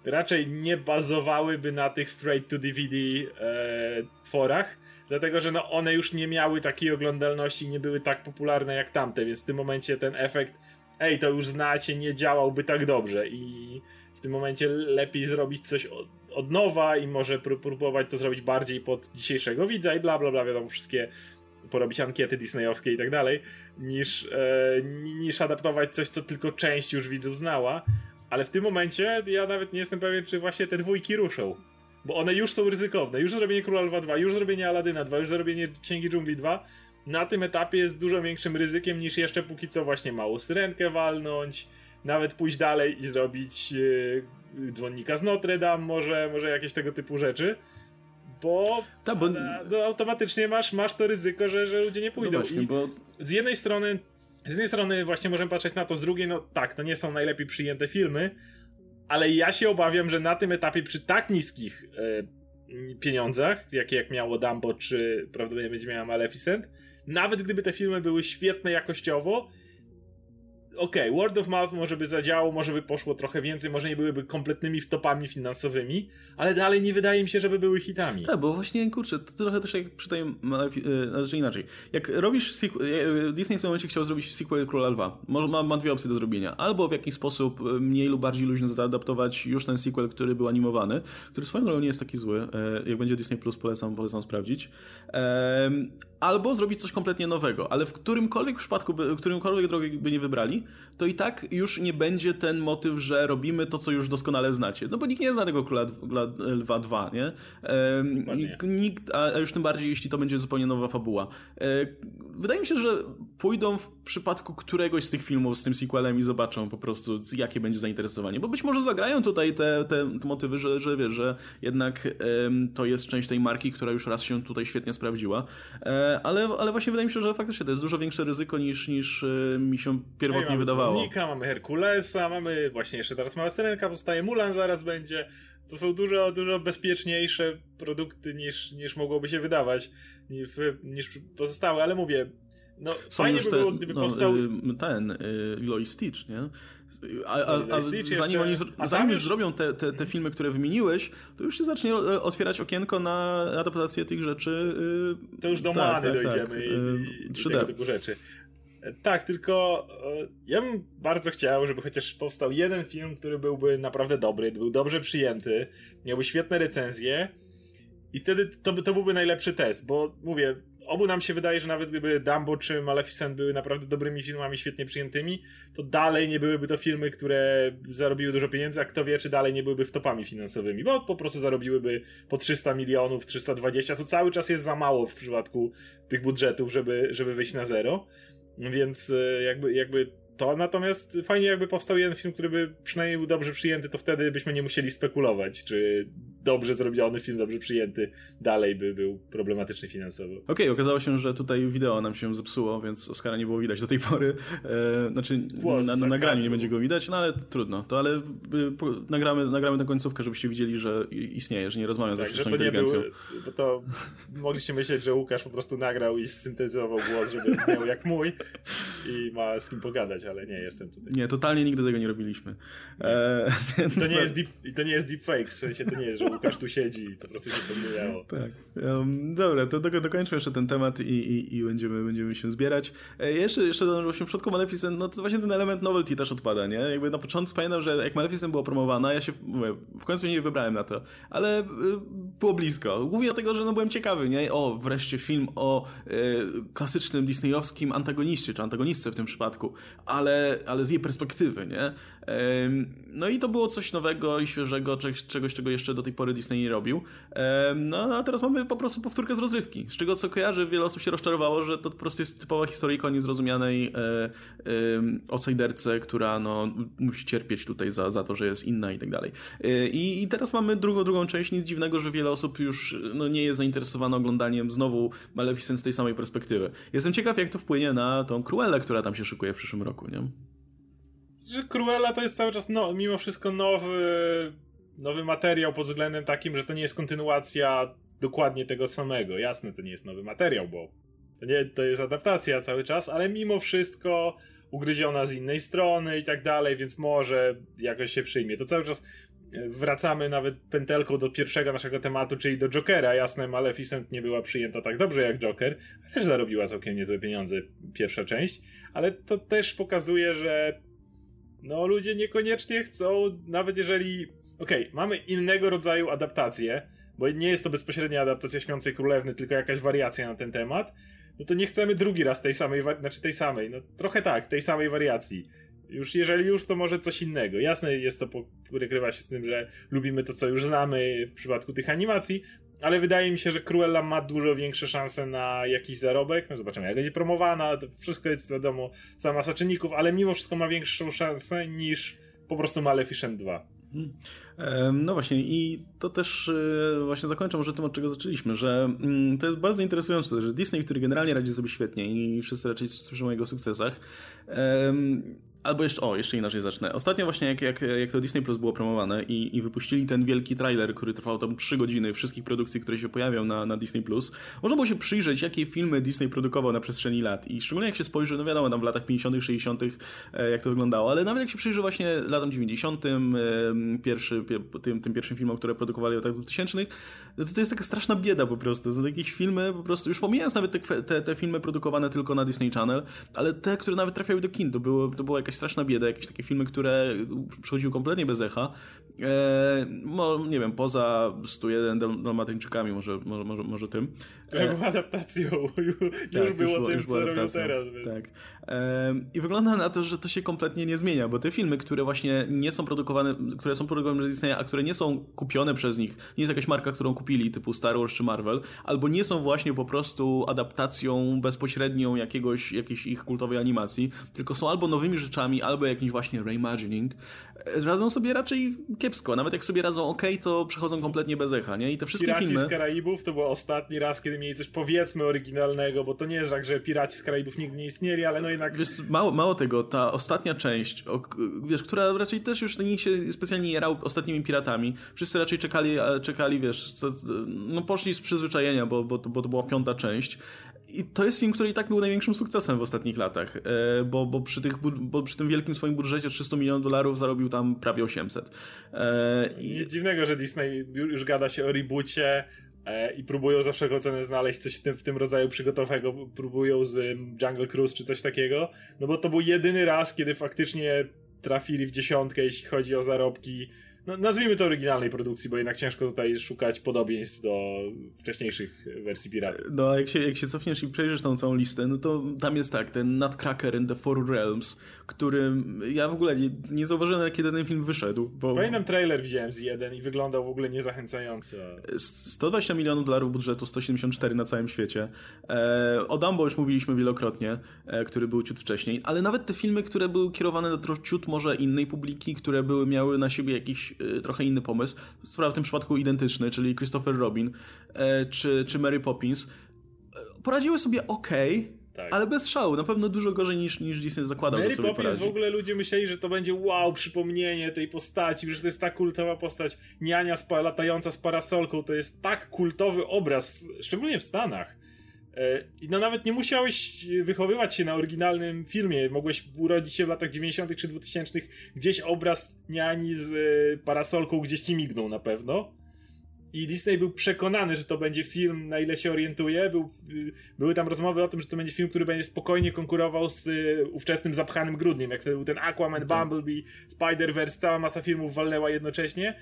raczej nie bazowałyby na tych straight to DVD e, tworach, dlatego że no one już nie miały takiej oglądalności, nie były tak popularne jak tamte, więc w tym momencie ten efekt ej, to już znacie, nie działałby tak dobrze i w tym momencie lepiej zrobić coś od, nowa i może próbować to zrobić bardziej pod dzisiejszego widza i bla bla bla, wiadomo, wszystkie porobić ankiety disneyowskie i tak dalej, niż, e, niż adaptować coś, co tylko część już widzów znała. Ale w tym momencie ja nawet nie jestem pewien, czy właśnie te dwójki ruszą. Bo one już są ryzykowne. Już zrobienie Króla Lwa 2, już zrobienie Aladyna 2, już zrobienie Księgi Dżungli 2 na tym etapie jest dużo większym ryzykiem niż jeszcze póki co właśnie małą syrenkę walnąć, nawet pójść dalej i zrobić yy, dzwonnika z Notre Dame, może, może jakieś tego typu rzeczy. Bo, Ta, bo... No, automatycznie masz, masz to ryzyko, że, że ludzie nie pójdą. No właśnie, bo... Z jednej strony z jednej strony właśnie możemy patrzeć na to, z drugiej, no tak, to nie są najlepiej przyjęte filmy, ale ja się obawiam, że na tym etapie przy tak niskich e, pieniądzach, jakie jak miało Dumbo, czy prawdopodobnie będzie miała Maleficent, nawet gdyby te filmy były świetne jakościowo, okej, okay, word of mouth może by zadziałał, może by poszło trochę więcej, może nie byłyby kompletnymi wtopami finansowymi, ale dalej nie wydaje mi się, żeby były hitami. Tak, bo właśnie, kurczę, to trochę też jak przy tej, znaczy inaczej, jak robisz sequel, e, Disney w tym momencie chciał zrobić sequel Króla Lwa, ma, ma dwie opcje do zrobienia, albo w jakiś sposób mniej lub bardziej luźno zaadaptować już ten sequel, który był animowany, który swoją drogą nie jest taki zły, jak będzie Disney Plus polecam, polecam sprawdzić, albo zrobić coś kompletnie nowego, ale w którymkolwiek przypadku, którymkolwiek drogę by nie wybrali, to i tak już nie będzie ten motyw, że robimy to, co już doskonale znacie. No bo nikt nie zna tego Króla Lwa 2, nie? Nikt, nikt, a już tym bardziej, jeśli to będzie zupełnie nowa fabuła. E, wydaje mi się, że pójdą w przypadku któregoś z tych filmów z tym sequelem i zobaczą po prostu, jakie będzie zainteresowanie. Bo być może zagrają tutaj te, te, te motywy, że, że wiesz, że jednak to jest część tej marki, która już raz się tutaj świetnie sprawdziła. E, ale, ale właśnie wydaje mi się, że faktycznie to jest dużo większe ryzyko niż, niż e, mi się pierwotnie nie wydawało. mamy Herkulesa, mamy właśnie jeszcze teraz Mała Syrenka, powstaje Mulan zaraz będzie. To są dużo, dużo bezpieczniejsze produkty niż, niż mogłoby się wydawać niż, pozostałe, ale mówię, no, Są fajnie by te, było, gdyby no, powstał... Y, ten, y, Lilo Stitch, nie? A, a, a zanim oni a zanim już zrobią te, te, te filmy, które wymieniłeś, to już się zacznie e, otwierać okienko na adaptację tych rzeczy. Y, to już do tak, tak, dojdziemy tak, i, i, i tego typu rzeczy. Tak, tylko e, ja bym bardzo chciał, żeby chociaż powstał jeden film, który byłby naprawdę dobry, był dobrze przyjęty, miałby świetne recenzje i wtedy to, to byłby najlepszy test, bo mówię, obu nam się wydaje, że nawet gdyby Dumbo czy Maleficent były naprawdę dobrymi filmami, świetnie przyjętymi, to dalej nie byłyby to filmy, które zarobiły dużo pieniędzy, a kto wie, czy dalej nie byłyby wtopami finansowymi, bo po prostu zarobiłyby po 300 milionów, 320, co cały czas jest za mało w przypadku tych budżetów, żeby, żeby wyjść na zero. Więc e, jakby, jakby to, natomiast fajnie jakby powstał jeden film, który by przynajmniej był dobrze przyjęty, to wtedy byśmy nie musieli spekulować, czy dobrze zrobiony film, dobrze przyjęty, dalej by był problematyczny finansowo. Okej, okay, okazało się, że tutaj wideo nam się zepsuło, więc Oscara nie było widać do tej pory. E, znaczy, Głos na, na nagraniu nie będzie go widać, no ale trudno. To ale po, nagramy, nagramy tę końcówkę, żebyście widzieli, że istnieje, że nie rozmawiam tak, ze sztuczną inteligencją. Był, bo to mogliście myśleć, że Łukasz po prostu nagrał i syntetyzował głos, żeby miał jak mój i ma z kim pogadać, ale nie, jestem tutaj. Nie, totalnie nigdy tego nie robiliśmy. E, to, nie jest deep, to nie jest deepfake, w sensie to nie jest, że Łukasz tu siedzi i po prostu się pomyliło. Tak. Um, dobra, to do, dokończmy jeszcze ten temat i, i, i będziemy, będziemy się zbierać. E, jeszcze, jeszcze właśnie w przypadku Maleficent, no to właśnie ten element novelty też odpada, nie? Jakby na początku pamiętam, że jak Maleficent była promowana, ja się, mówię, w końcu nie wybrałem na to, ale y, było blisko. Głównie dlatego, że no byłem ciekawy, nie? O, wreszcie film o y, klasycznym disneyowskim antagoniście, czy antagonistce w tym przypadku, ale, ale z jej perspektywy, nie? No i to było coś nowego i świeżego, czegoś, czego jeszcze do tej pory Disney nie robił. No a teraz mamy po prostu powtórkę z rozrywki. Z czego co kojarzy, wiele osób się rozczarowało, że to po prostu jest typowa historyjka niezrozumianej e, e, outsiderce, która no, musi cierpieć tutaj za, za to, że jest inna i tak dalej. E, I, I teraz mamy drugą, drugą część. Nic dziwnego, że wiele osób już no, nie jest zainteresowane oglądaniem znowu Maleficent z tej samej perspektywy. Jestem ciekaw, jak to wpłynie na tą Cruellę, która tam się szykuje w przyszłym roku, nie? Że Cruella to jest cały czas no, mimo wszystko nowy nowy materiał pod względem takim, że to nie jest kontynuacja dokładnie tego samego. Jasne, to nie jest nowy materiał, bo to, nie, to jest adaptacja cały czas, ale mimo wszystko ugryziona z innej strony i tak dalej, więc może jakoś się przyjmie. To cały czas e, wracamy nawet pętelką do pierwszego naszego tematu, czyli do Jokera. Jasne, Maleficent nie była przyjęta tak dobrze jak Joker, też zarobiła całkiem niezłe pieniądze pierwsza część, ale to też pokazuje, że no ludzie niekoniecznie chcą, nawet jeżeli okej, okay, mamy innego rodzaju adaptację, bo nie jest to bezpośrednia adaptacja Śpiącej Królewny, tylko jakaś wariacja na ten temat, no to nie chcemy drugi raz tej samej, znaczy tej samej, no trochę tak, tej samej wariacji. Już jeżeli już, to może coś innego. Jasne jest to, pokrywa się z tym, że lubimy to, co już znamy w przypadku tych animacji, ale wydaje mi się, że Cruella ma dużo większe szanse na jakiś zarobek. No zobaczymy, jak będzie promowana, wszystko jest wiadomo, masa czynników, ale mimo wszystko ma większą szansę niż po prostu Maleficent 2. No właśnie i to też e, właśnie zakończę może tym, od czego zaczęliśmy, że mm, to jest bardzo interesujące, że Disney, który generalnie radzi sobie świetnie i wszyscy raczej słyszą o jego sukcesach, Albo jeszcze, o, jeszcze inaczej zacznę. Ostatnio właśnie jak, jak, jak to Disney Plus było promowane i, i wypuścili ten wielki trailer, który trwał tam 3 godziny wszystkich produkcji, które się pojawią na, na Disney Plus, można było się przyjrzeć, jakie filmy Disney produkował na przestrzeni lat. I szczególnie jak się spojrzy, no wiadomo, tam w latach 50., 60., e, jak to wyglądało, ale nawet jak się przyjrzy właśnie latom 90., pierwszy, tym, tym pierwszym filmom, które produkowali w latach 2000, no to, to jest taka straszna bieda po prostu. Za jakieś filmy po prostu, już pomijając nawet te, te, te filmy produkowane tylko na Disney Channel, ale te, które nawet trafiały do kin, to było, to było jakaś jakaś straszna bieda, jakieś takie filmy, które przychodziły kompletnie bez echa. E, no, nie wiem, poza 101 Dalmatyńczykami, może, może, może, może tym. Które e, było adaptacją, już tak, było już, tym, już co robią teraz. Więc... Tak. I wygląda na to, że to się kompletnie nie zmienia, bo te filmy, które właśnie nie są produkowane, które są produkowane przez Disneya, a które nie są kupione przez nich, nie jest jakaś marka, którą kupili, typu Star Wars czy Marvel, albo nie są właśnie po prostu adaptacją bezpośrednią jakiegoś, jakiejś ich kultowej animacji, tylko są albo nowymi rzeczami, albo jakimś właśnie reimagining, radzą sobie raczej kiepsko. Nawet jak sobie radzą ok, to przechodzą kompletnie bez echa, nie? I te wszystkie Piraci filmy... z Karaibów to był ostatni raz, kiedy mieli coś powiedzmy oryginalnego, bo to nie jest tak, że Piraci z Karaibów nigdy nie istnieli, ale no jednak... Wiesz, mało, mało tego, ta ostatnia część, o, wiesz, która raczej też już nikt się specjalnie nie jarał ostatnimi piratami. Wszyscy raczej czekali, czekali wiesz, co, no poszli z przyzwyczajenia, bo, bo, bo to była piąta część. I to jest film, który i tak był największym sukcesem w ostatnich latach, e, bo, bo, przy, tych, bo przy tym wielkim swoim budżecie 300 milionów dolarów zarobił tam prawie 800. E, I... Nic dziwnego, że Disney już gada się o reboocie e, i próbują za wszelką cenę znaleźć coś w tym, w tym rodzaju przygotowego, próbują z Jungle Cruise czy coś takiego, no bo to był jedyny raz, kiedy faktycznie trafili w dziesiątkę, jeśli chodzi o zarobki no, nazwijmy to oryginalnej produkcji, bo jednak ciężko tutaj szukać podobieństw do wcześniejszych wersji Piratów. No, a jak się, jak się cofniesz i przejrzysz tą całą listę, no to tam jest tak, ten Nutcracker in the Four Realms, który ja w ogóle nie, nie zauważyłem, kiedy ten film wyszedł. Bo... Pamiętam trailer widziałem z jeden i wyglądał w ogóle niezachęcająco. 120 milionów dolarów budżetu, 174 na całym świecie. E, o Dumbo już mówiliśmy wielokrotnie, e, który był ciut wcześniej, ale nawet te filmy, które były kierowane do ciut może innej publiki, które były, miały na siebie jakiś Y, trochę inny pomysł, sprawa w tym przypadku identyczny, czyli Christopher Robin e, czy, czy Mary Poppins, e, poradziły sobie ok, tak. Ale bez szału, na pewno dużo gorzej niż, niż Disney zakładał, Mary że sobie Poppins poradzi. w ogóle ludzie myśleli, że to będzie wow, przypomnienie tej postaci, że to jest tak kultowa postać. Niania spa, latająca z parasolką, to jest tak kultowy obraz, szczególnie w Stanach. E, I no nawet nie musiałeś wychowywać się na oryginalnym filmie. Mogłeś urodzić się w latach 90. czy 2000. Gdzieś obraz niani z e, parasolką gdzieś ci mignął na pewno. I Disney był przekonany, że to będzie film, na ile się orientuje. Był, były tam rozmowy o tym, że to będzie film, który będzie spokojnie konkurował z e, ówczesnym zapchanym grudniem. Jak wtedy był ten Aquaman, tak. Bumblebee, Spider-Verse, cała masa filmów walnęła jednocześnie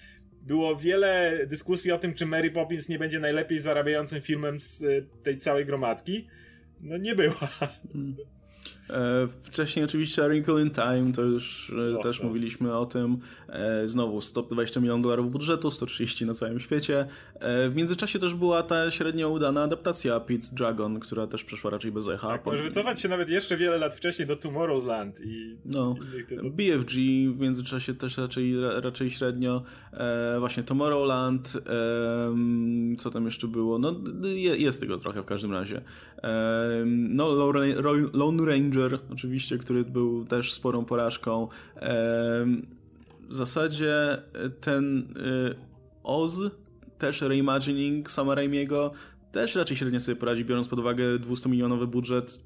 było wiele dyskusji o tym, czy Mary Poppins nie będzie najlepiej zarabiającym filmem z y, tej całej gromadki. No nie była. Hmm. E, wcześniej oczywiście Wrinkle in Time, to już e, też mówiliśmy o tym. E, znowu 120 milionów dolarów budżetu, 130 na całym świecie. W międzyczasie też była ta średnio udana adaptacja Pete's Dragon, która też przeszła raczej bez echa. Tak, może wycofać się nawet jeszcze wiele lat wcześniej do Tomorrowland i no, to... BFG w międzyczasie też raczej, raczej średnio. właśnie Tomorrowland, co tam jeszcze było? No jest tego trochę w każdym razie. no Lone Ranger oczywiście, który był też sporą porażką. W zasadzie ten y, Oz, też reimagining Sama Raimiego, też raczej średnio sobie poradzi, biorąc pod uwagę 200-milionowy budżet,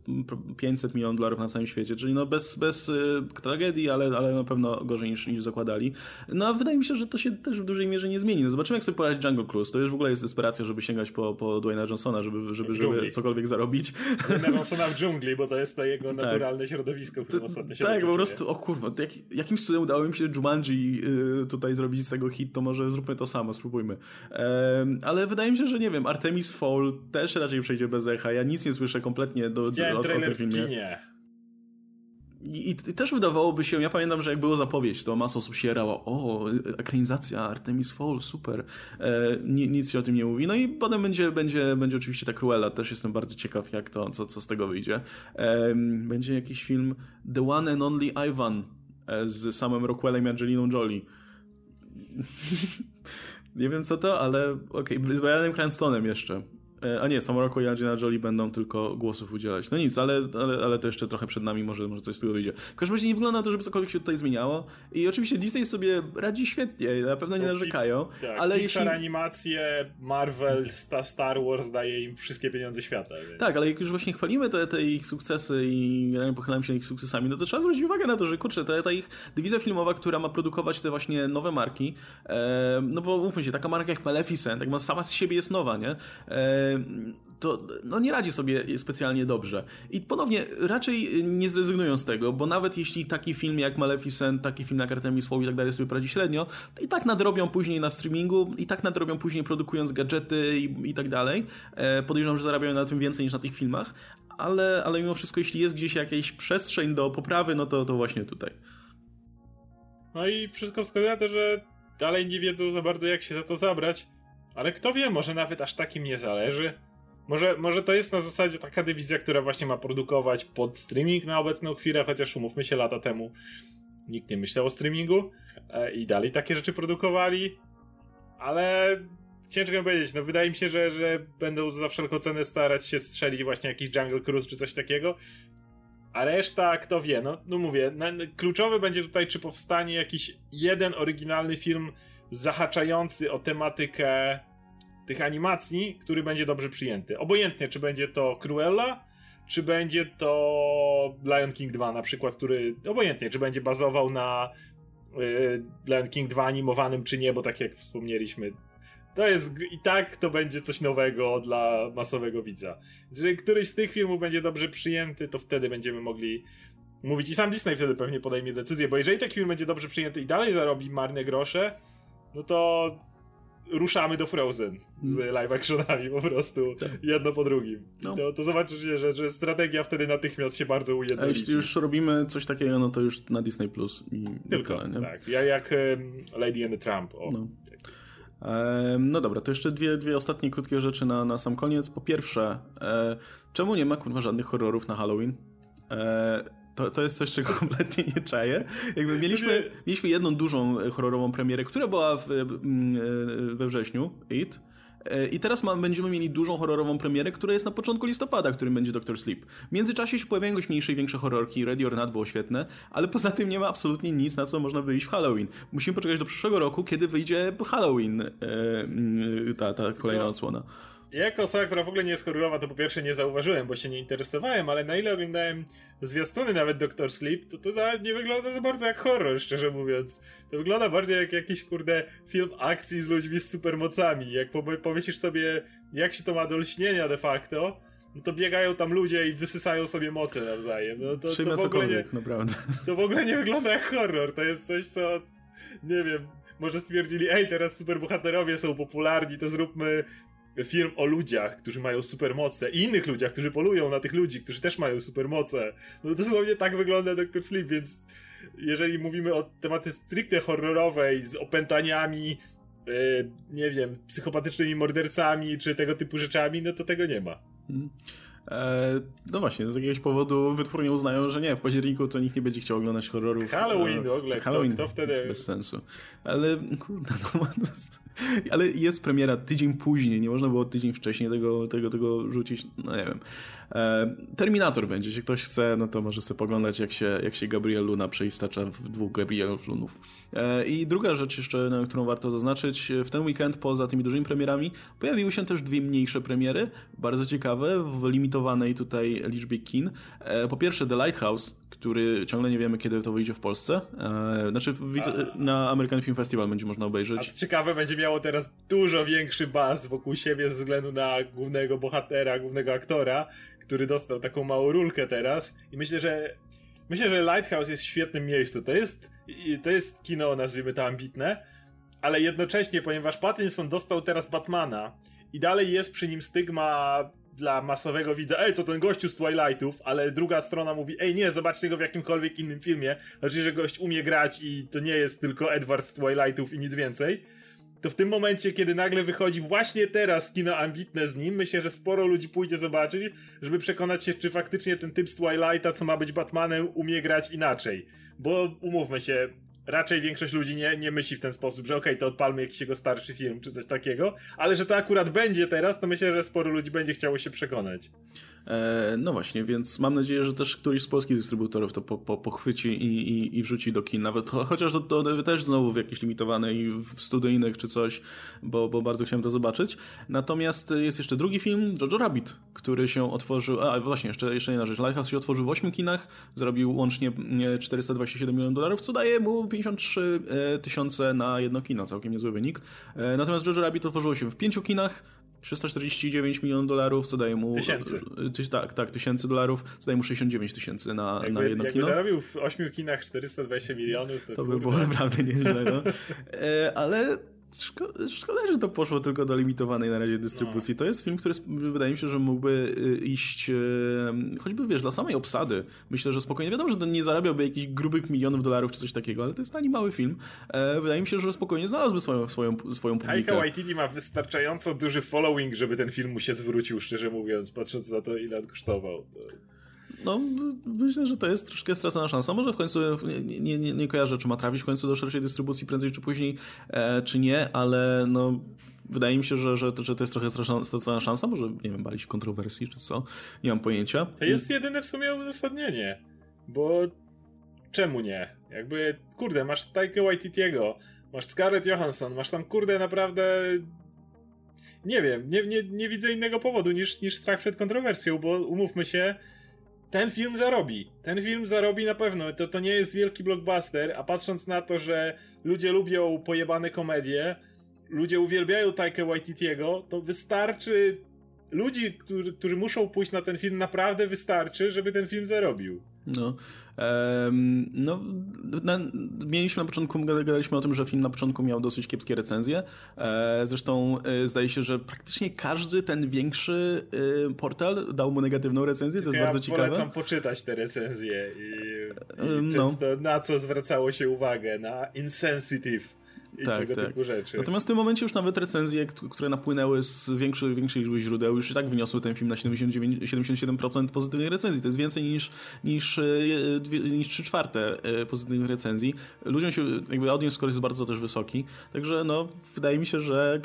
500 milionów dolarów na całym świecie, czyli no bez, bez y, tragedii, ale, ale na pewno gorzej niż, niż zakładali. No a wydaje mi się, że to się też w dużej mierze nie zmieni. No zobaczymy, jak sobie poradzi Jungle Cruise. To już w ogóle jest desperacja, żeby sięgać po, po Dwayna Johnsona, żeby, żeby, żeby cokolwiek zarobić. Dwayna Johnsona w dżungli, bo to jest to jego tak. naturalne środowisko, w którym ostatnio się Tak, po prostu, o kurwa, jak, jakimś cudem udało mi się Jumanji y, tutaj zrobić z tego hit, to może zróbmy to samo, spróbujmy. ale wydaje mi się, że nie wiem, Artemis Fall Fall też raczej przejdzie bez echa. Ja nic nie słyszę kompletnie do, do, o, o tym filmie. I, I, też wydawałoby się, ja pamiętam, że jak było zapowiedź, to masa osób się jarało, o, ekranizacja Artemis Fall, super. E, nic się o tym nie mówi. No i potem będzie, będzie, będzie oczywiście ta Cruella, też jestem bardzo ciekaw, jak to, co, co z tego wyjdzie. E, będzie jakiś film The One and Only Ivan e, z samym Rockwellem i Angeliną Jolie. nie wiem co to, ale okej, okay. z Brianem Cranstonem jeszcze. E, a nie, Samoroko i Angelina Jolie będą tylko głosów udzielać. No nic, ale, ale, ale to jeszcze trochę przed nami, może, może coś z tego wyjdzie. W każdym razie nie wygląda na to, żeby cokolwiek się tutaj zmieniało. I oczywiście Disney sobie radzi świetnie, na pewno nie narzekają. Tak, ale jeśli... animacje, Marvel, Star Wars daje im wszystkie pieniądze świata. Więc... Tak, ale jak już właśnie chwalimy te, te ich sukcesy i pochylamy się ich sukcesami, no to trzeba zwrócić uwagę na to, że kurczę, ta, ta ich dywizja filmowa, która ma produkować te właśnie nowe marki, e, no bo mówmy się, taka marka jak Maleficent, tak sama z siebie jest nowa, nie? E, to no nie radzi sobie specjalnie dobrze. I ponownie, raczej nie zrezygnują z tego, bo nawet jeśli taki film jak Maleficent, taki film jak Artemis Fowl i tak dalej sobie poradzi średnio, to i tak nadrobią później na streamingu, i tak nadrobią później produkując gadżety i, i tak dalej. E, podejrzewam, że zarabiają na tym więcej niż na tych filmach, ale, ale mimo wszystko, jeśli jest gdzieś jakaś przestrzeń do poprawy, no to, to właśnie tutaj. No i wszystko wskazuje na to, że dalej nie wiedzą za bardzo jak się za to zabrać, ale kto wie, może nawet aż takim nie zależy. Może, może to jest na zasadzie taka dywizja, która właśnie ma produkować pod streaming na obecną chwilę, chociaż umówmy się lata temu nikt nie myślał o streamingu e, i dalej takie rzeczy produkowali, ale ciężko powiedzieć, no wydaje mi się, że, że będą za wszelką cenę starać się strzelić właśnie jakiś Jungle Cruise czy coś takiego, a reszta, kto wie, no, no mówię, na, kluczowy będzie tutaj, czy powstanie jakiś jeden oryginalny film zahaczający o tematykę tych animacji, który będzie dobrze przyjęty. Obojętnie, czy będzie to Cruella, czy będzie to Lion King 2 na przykład, który obojętnie, czy będzie bazował na y, Lion King 2 animowanym, czy nie, bo tak jak wspomnieliśmy, to jest i tak to będzie coś nowego dla masowego widza. Jeżeli któryś z tych filmów będzie dobrze przyjęty, to wtedy będziemy mogli mówić i sam Disney wtedy pewnie podejmie decyzję, bo jeżeli taki film będzie dobrze przyjęty i dalej zarobi marne grosze, no to ruszamy do Frozen z mm. live actionami po prostu, tak. jedno po drugim. No. To, to zobaczycie, że, że strategia wtedy natychmiast się bardzo ujednolici. A jeśli już robimy coś takiego, no to już na Disney Plus i Tylko, nie? tak. Ja jak Lady and the Trump. O. No. no dobra, to jeszcze dwie, dwie ostatnie krótkie rzeczy na, na sam koniec. Po pierwsze, e, czemu nie ma kurwa żadnych horrorów na Halloween? E, to, to jest coś, czego kompletnie nie czaję. Jakby mieliśmy, mieliśmy jedną dużą e, horrorową premierę, która była w, e, e, we wrześniu, It. I teraz ma, będziemy mieli dużą horrorową premierę, która jest na początku listopada, którym będzie Doctor Sleep. W międzyczasie się pojawiają już mniejsze i większe horrorki, Ready or Not było świetne, ale poza tym nie ma absolutnie nic, na co można wyjść w Halloween. Musimy poczekać do przyszłego roku, kiedy wyjdzie Halloween, ta, ta kolejna odsłona. Ja jako osoba, która w ogóle nie jest horrorowa, to po pierwsze nie zauważyłem, bo się nie interesowałem, ale na ile oglądałem zwiastuny nawet Doctor Sleep, to to nie wygląda za bardzo jak horror, szczerze mówiąc. To wygląda bardziej jak jakiś, kurde, film akcji z ludźmi z supermocami. Jak pomyślisz sobie, jak się to ma do lśnienia de facto, no to biegają tam ludzie i wysysają sobie moce nawzajem. No to, to w ogóle nie, naprawdę. To w ogóle nie wygląda jak horror. To jest coś, co, nie wiem, może stwierdzili, ej, teraz superbohaterowie są popularni, to zróbmy film o ludziach, którzy mają supermoce i innych ludziach, którzy polują na tych ludzi, którzy też mają supermoce. No dosłownie tak wygląda Doctor Sleep, więc jeżeli mówimy o tematy stricte horrorowej z opętaniami, yy, nie wiem, psychopatycznymi mordercami czy tego typu rzeczami, no to tego nie ma. Hmm. E, no właśnie, z jakiegoś powodu wytwórnie uznają, że nie, w październiku to nikt nie będzie chciał oglądać horrorów. Halloween w ogóle, Halloween, kto, kto wtedy... Bez sensu. Ale kurde, no, ale jest premiera tydzień później, nie można było tydzień wcześniej tego, tego, tego rzucić, no nie wiem. E, Terminator będzie, jeśli ktoś chce, no to może sobie poglądać jak się, jak się Gabriel Luna przeistacza w dwóch Gabrielów Lunów. E, I druga rzecz jeszcze, na którą warto zaznaczyć, w ten weekend poza tymi dużymi premierami pojawiły się też dwie mniejsze premiery, bardzo ciekawe, w limitowanej tutaj liczbie kin. E, po pierwsze The Lighthouse, który ciągle nie wiemy, kiedy to wyjdzie w Polsce. Znaczy na American Film Festival będzie można obejrzeć. A co ciekawe, będzie miało teraz dużo większy baz wokół siebie ze względu na głównego bohatera, głównego aktora, który dostał taką małą rulkę teraz i myślę, że myślę, że Lighthouse jest w świetnym miejscu. To jest, to jest kino, nazwijmy to ambitne, ale jednocześnie, ponieważ Pattinson dostał teraz Batmana i dalej jest przy nim stygma dla masowego widza, ej, to ten gościu z Twilightów, ale druga strona mówi, ej, nie, zobaczcie go w jakimkolwiek innym filmie, znaczy, że gość umie grać i to nie jest tylko Edward z Twilightów i nic więcej to w tym momencie, kiedy nagle wychodzi właśnie teraz kino ambitne z nim, myślę, że sporo ludzi pójdzie zobaczyć, żeby przekonać się, czy faktycznie ten typ z Twilighta, co ma być Batmanem, umie grać inaczej. Bo umówmy się, raczej większość ludzi nie, nie myśli w ten sposób, że okej, okay, to odpalmy jakiś jego starszy film, czy coś takiego, ale że to akurat będzie teraz, to myślę, że sporo ludzi będzie chciało się przekonać. E, no właśnie, więc mam nadzieję, że też któryś z polskich dystrybutorów to po, po, pochwyci i, i, i wrzuci do kin, nawet chociaż to, to, też znowu w jakieś limitowanej, w studyjnych czy coś, bo, bo bardzo chciałem to zobaczyć. Natomiast jest jeszcze drugi film, Jojo Rabbit, który się otworzył, a właśnie, jeszcze, jeszcze jedna rzecz, Lighthouse się otworzył w 8 kinach, zrobił łącznie 427 milionów dolarów, co daje mu 53 e, tysiące na jedno kino, całkiem niezły wynik. E, natomiast Jojo Rabbit otworzyło się w pięciu kinach, 349 milionów dolarów, co daje mu... Tysięcy. Ty, tak, tak, tysięcy dolarów, co daje mu 69 tysięcy na, jakby, na jedno jakby kino. Jakby zarobił w 8 kinach 420 milionów, to, to by było naprawdę nieźle, no. E, ale Szkoda, szkoda, że to poszło tylko do limitowanej na razie dystrybucji. No. To jest film, który wydaje mi się, że mógłby y, iść e, choćby, wiesz, dla samej obsady. Myślę, że spokojnie. Wiadomo, że to nie zarabiałby jakichś grubych milionów dolarów czy coś takiego, ale to jest taki mały film. E, wydaje mi się, że spokojnie znalazłby swoją, swoją, swoją publikę. Taika Waititi ma wystarczająco duży following, żeby ten film mu się zwrócił, szczerze mówiąc, patrząc na to, ile on kosztował. No, myślę, że to jest troszkę stracona szansa. Może w końcu, nie, nie, nie, nie kojarzę, czy ma trafić w końcu do szerszej dystrybucji prędzej czy później, e, czy nie, ale no wydaje mi się, że, że, że to jest trochę stracona szansa. Może, nie wiem, bali się kontrowersji czy co. Nie mam pojęcia. To jest jedyne w sumie uzasadnienie, bo czemu nie? Jakby, kurde, masz Taika Waititiego, masz Scarlett Johansson, masz tam, kurde, naprawdę nie wiem, nie, nie, nie widzę innego powodu niż, niż strach przed kontrowersją, bo umówmy się, ten film zarobi. Ten film zarobi na pewno. To, to nie jest wielki blockbuster, a patrząc na to, że ludzie lubią pojebane komedie, ludzie uwielbiają Taika Waititiego, to wystarczy ludzi, którzy, którzy muszą pójść na ten film, naprawdę wystarczy, żeby ten film zarobił. No, no na, mieliśmy na początku, gadaliśmy o tym, że film na początku miał dosyć kiepskie recenzje. E, zresztą e, zdaje się, że praktycznie każdy ten większy e, portal dał mu negatywną recenzję, to jest ja bardzo ciekawe. polecam poczytać te recenzje i, i no. na co zwracało się uwagę, na insensitive i tak, tego tak. typu rzeczy. Natomiast w tym momencie już nawet recenzje, które napłynęły z większej, większej liczby źródeł, już i tak wyniosły ten film na 79, 77% pozytywnych recenzji. To jest więcej niż, niż, e, niż 3 czwarte e, pozytywnych recenzji. Ludziom się, jakby audience score jest bardzo też wysoki, także no, wydaje mi się, że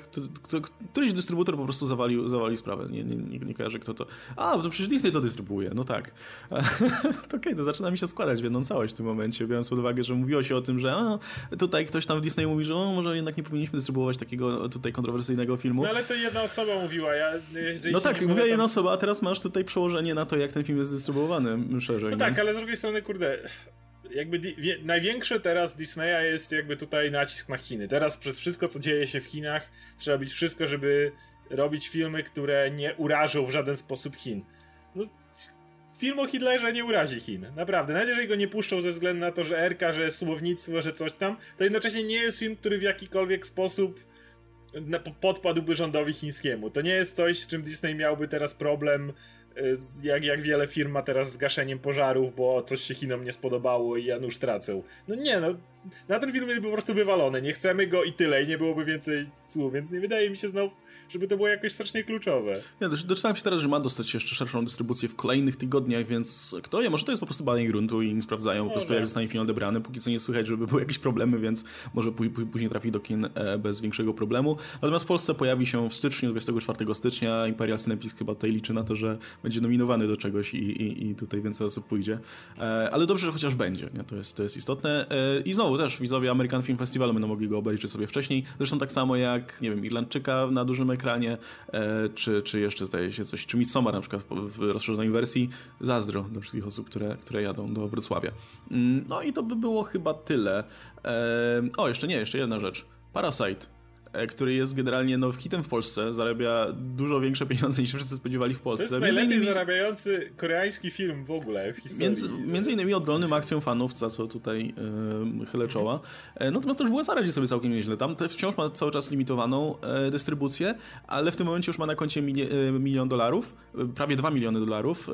któryś dystrybutor po prostu zawalił, zawalił sprawę. Nie, nie, nie, nie kojarzę kto to. A, to przecież Disney to dystrybuuje, no tak. to okej, okay, to zaczyna mi się składać w jedną całość w tym momencie, biorąc pod uwagę, że mówiło się o tym, że a, tutaj ktoś tam w Disney mówi, że no może jednak nie powinniśmy dystrybuować takiego tutaj kontrowersyjnego filmu. No ale to jedna osoba mówiła, ja... No tak, mówiła jedna osoba, a teraz masz tutaj przełożenie na to, jak ten film jest dystrybuowany szerzej. No nie? tak, ale z drugiej strony, kurde, jakby największy teraz Disneya jest jakby tutaj nacisk na Chiny. Teraz przez wszystko, co dzieje się w Chinach, trzeba być wszystko, żeby robić filmy, które nie urażą w żaden sposób Chin. No, film o Hitlerze nie urazi Chin. Naprawdę. Nawet jeżeli go nie puszczą ze względu na to, że Erka, że słownictwo, że coś tam, to jednocześnie nie jest film, który w jakikolwiek sposób podpadłby rządowi chińskiemu. To nie jest coś, z czym Disney miałby teraz problem Y, jak, jak wiele firm ma teraz z gaszeniem pożarów, bo coś się Chinom nie spodobało i Janusz tracą. No nie, no na ten film jest po prostu wywalony, nie chcemy go i tyle i nie byłoby więcej słów, więc nie wydaje mi się znowu, żeby to było jakoś strasznie kluczowe. Ja doczytałem się teraz, że ma dostać jeszcze szerszą dystrybucję w kolejnych tygodniach, więc kto wie, może to jest po prostu badanie gruntu i nie sprawdzają po prostu jak zostanie film odebrany, póki co nie słychać, żeby były jakieś problemy, więc może później trafi do kin e, bez większego problemu. Natomiast w Polsce pojawi się w styczniu, 24 stycznia, Imperial Cinepisk chyba tutaj liczy na to, że będzie nominowany do czegoś i, i, i tutaj więcej osób pójdzie. E, ale dobrze, że chociaż będzie, nie? To, jest, to jest istotne. E, I znowu też widzowie American Film Festivalu będą mogli go obejrzeć sobie wcześniej. Zresztą tak samo jak, nie wiem, Irlandczyka na dużym ekranie, e, czy, czy jeszcze zdaje się coś, czy Midsommar na przykład w rozszerzonej wersji. Zazdro dla wszystkich osób, które, które jadą do Wrocławia. Mm, no i to by było chyba tyle. O, jeszcze nie, jeszcze jedna rzecz. Parasite E, który jest generalnie no, hitem w Polsce, zarabia dużo większe pieniądze niż wszyscy spodziewali w Polsce. To jest najlepiej innymi... zarabiający koreański film w ogóle w historii. Między, między innymi oddolnym akcją fanów, za co tutaj yy, chylę czoła. E, natomiast też w USA radzi sobie całkiem nieźle. Tam też wciąż ma cały czas limitowaną e, dystrybucję, ale w tym momencie już ma na koncie mili e, milion dolarów, e, prawie 2 miliony dolarów,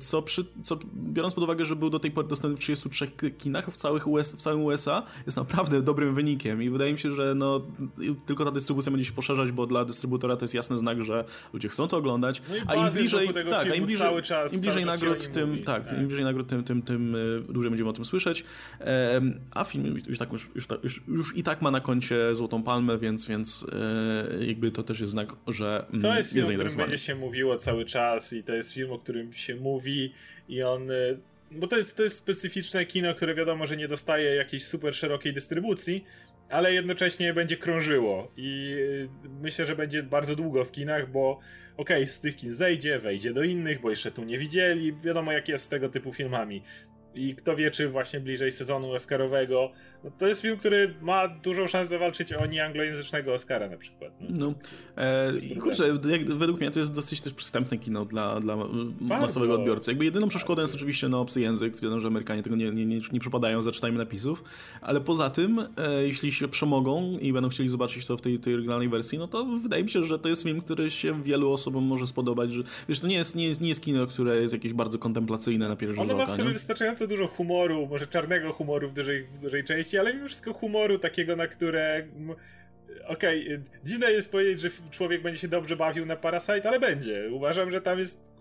co, przy, co biorąc pod uwagę, że był do tej pory dostępny w 33 kinach w, całych US, w całym USA, jest naprawdę dobrym wynikiem i wydaje mi się, że no tylko ta dystrybucja będzie się poszerzać, bo dla dystrybutora to jest jasny znak, że ludzie chcą to oglądać, no a im bliżej, tak, a im bliżej, czas, im bliżej nagród, tym, mówi, tak, tak, im bliżej nagród, tym, tym, tym y, dłużej będziemy o tym słyszeć. A film już, tak, już, już, już, już i tak ma na koncie Złotą Palmę, więc, więc e, jakby to też jest znak, że mm, To jest film, o którym będzie się mówiło cały czas i to jest film, o którym się mówi i on y, bo to jest, to jest specyficzne kino, które wiadomo, że nie dostaje jakiejś super szerokiej dystrybucji, ale jednocześnie będzie krążyło i y, myślę, że będzie bardzo długo w kinach, bo okej, okay, z tych kin zejdzie, wejdzie do innych, bo jeszcze tu nie widzieli, wiadomo jak jest z tego typu filmami. I kto wie, czy właśnie bliżej sezonu Oscarowego. No, to jest film, który ma dużą szansę zawalczyć o nieanglojęzycznego Oscara na przykład. No, no e, i kurczę, jak, według mnie to jest dosyć też przystępne kino dla, dla masowego odbiorcy. Jakby jedyną przeszkodą jest oczywiście no, obcy język. Wiadomo, że Amerykanie tego nie, nie, nie, nie przepadają za czytaniem napisów, ale poza tym, e, jeśli się przemogą i będą chcieli zobaczyć to w tej, tej oryginalnej wersji, no to wydaje mi się, że to jest film, który się wielu osobom może spodobać. Że, wiesz, to nie jest, nie, jest, nie jest kino, które jest jakieś bardzo kontemplacyjne na pierwszy rzut Ono ma w sobie wystarczająco dużo humoru, może czarnego humoru w dużej, w dużej części, ale mimo wszystko humoru takiego, na które okej, okay, dziwne jest powiedzieć, że człowiek będzie się dobrze bawił na Parasite, ale będzie. Uważam, że tam jest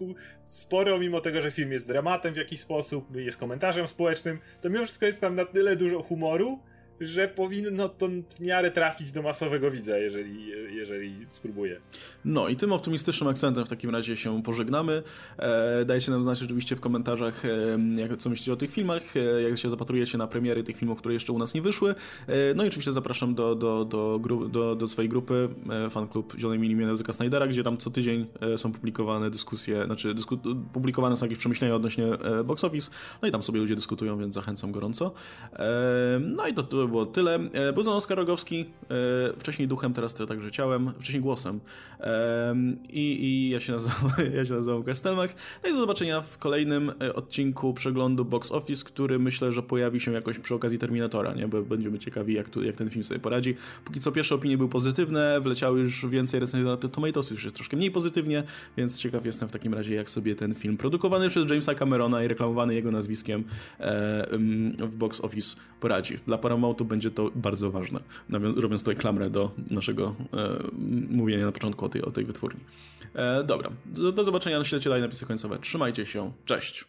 sporo, mimo tego, że film jest dramatem w jakiś sposób, jest komentarzem społecznym, to mimo wszystko jest tam na tyle dużo humoru, że powinno to w miarę trafić do masowego widza, jeżeli, jeżeli spróbuje. No i tym optymistycznym akcentem w takim razie się pożegnamy. E, dajcie nam znać oczywiście w komentarzach, e, jak, co myślicie o tych filmach, e, jak się zapatrujecie na premiery tych filmów, które jeszcze u nas nie wyszły. E, no i oczywiście zapraszam do, do, do, gru, do, do swojej grupy e, fanklub Zielonej Mini Języka Snydera, gdzie tam co tydzień e, są publikowane dyskusje, znaczy dysku, publikowane są jakieś przemyślenia odnośnie box office, no i tam sobie ludzie dyskutują, więc zachęcam gorąco. no i to, to by było tyle. E, był Oskar Rogowski, e, wcześniej duchem, teraz to także ciałem, wcześniej głosem. I, i ja się nazywam, ja się nazywam Kastelmach. No i do zobaczenia w kolejnym e, odcinku przeglądu Box Office, który myślę, że pojawi się jakoś przy okazji Terminatora, nie? bo będziemy ciekawi, jak, tu, jak ten film sobie poradzi. Póki co pierwsze opinie były pozytywne, wleciały już więcej recenzji na Tomatoes, już jest troszkę mniej pozytywnie, więc ciekaw jestem w takim razie, jak sobie ten film produkowany przez Jamesa Camerona i reklamowany jego nazwiskiem w Box Office poradzi. Dla Paramountu będzie to bardzo ważne, robiąc tutaj klamrę do naszego e, mówienia na początku o tej, o tej wytwórni. E, dobra, do, do zobaczenia, śledźcie dalej napisy końcowe. Trzymajcie się, cześć!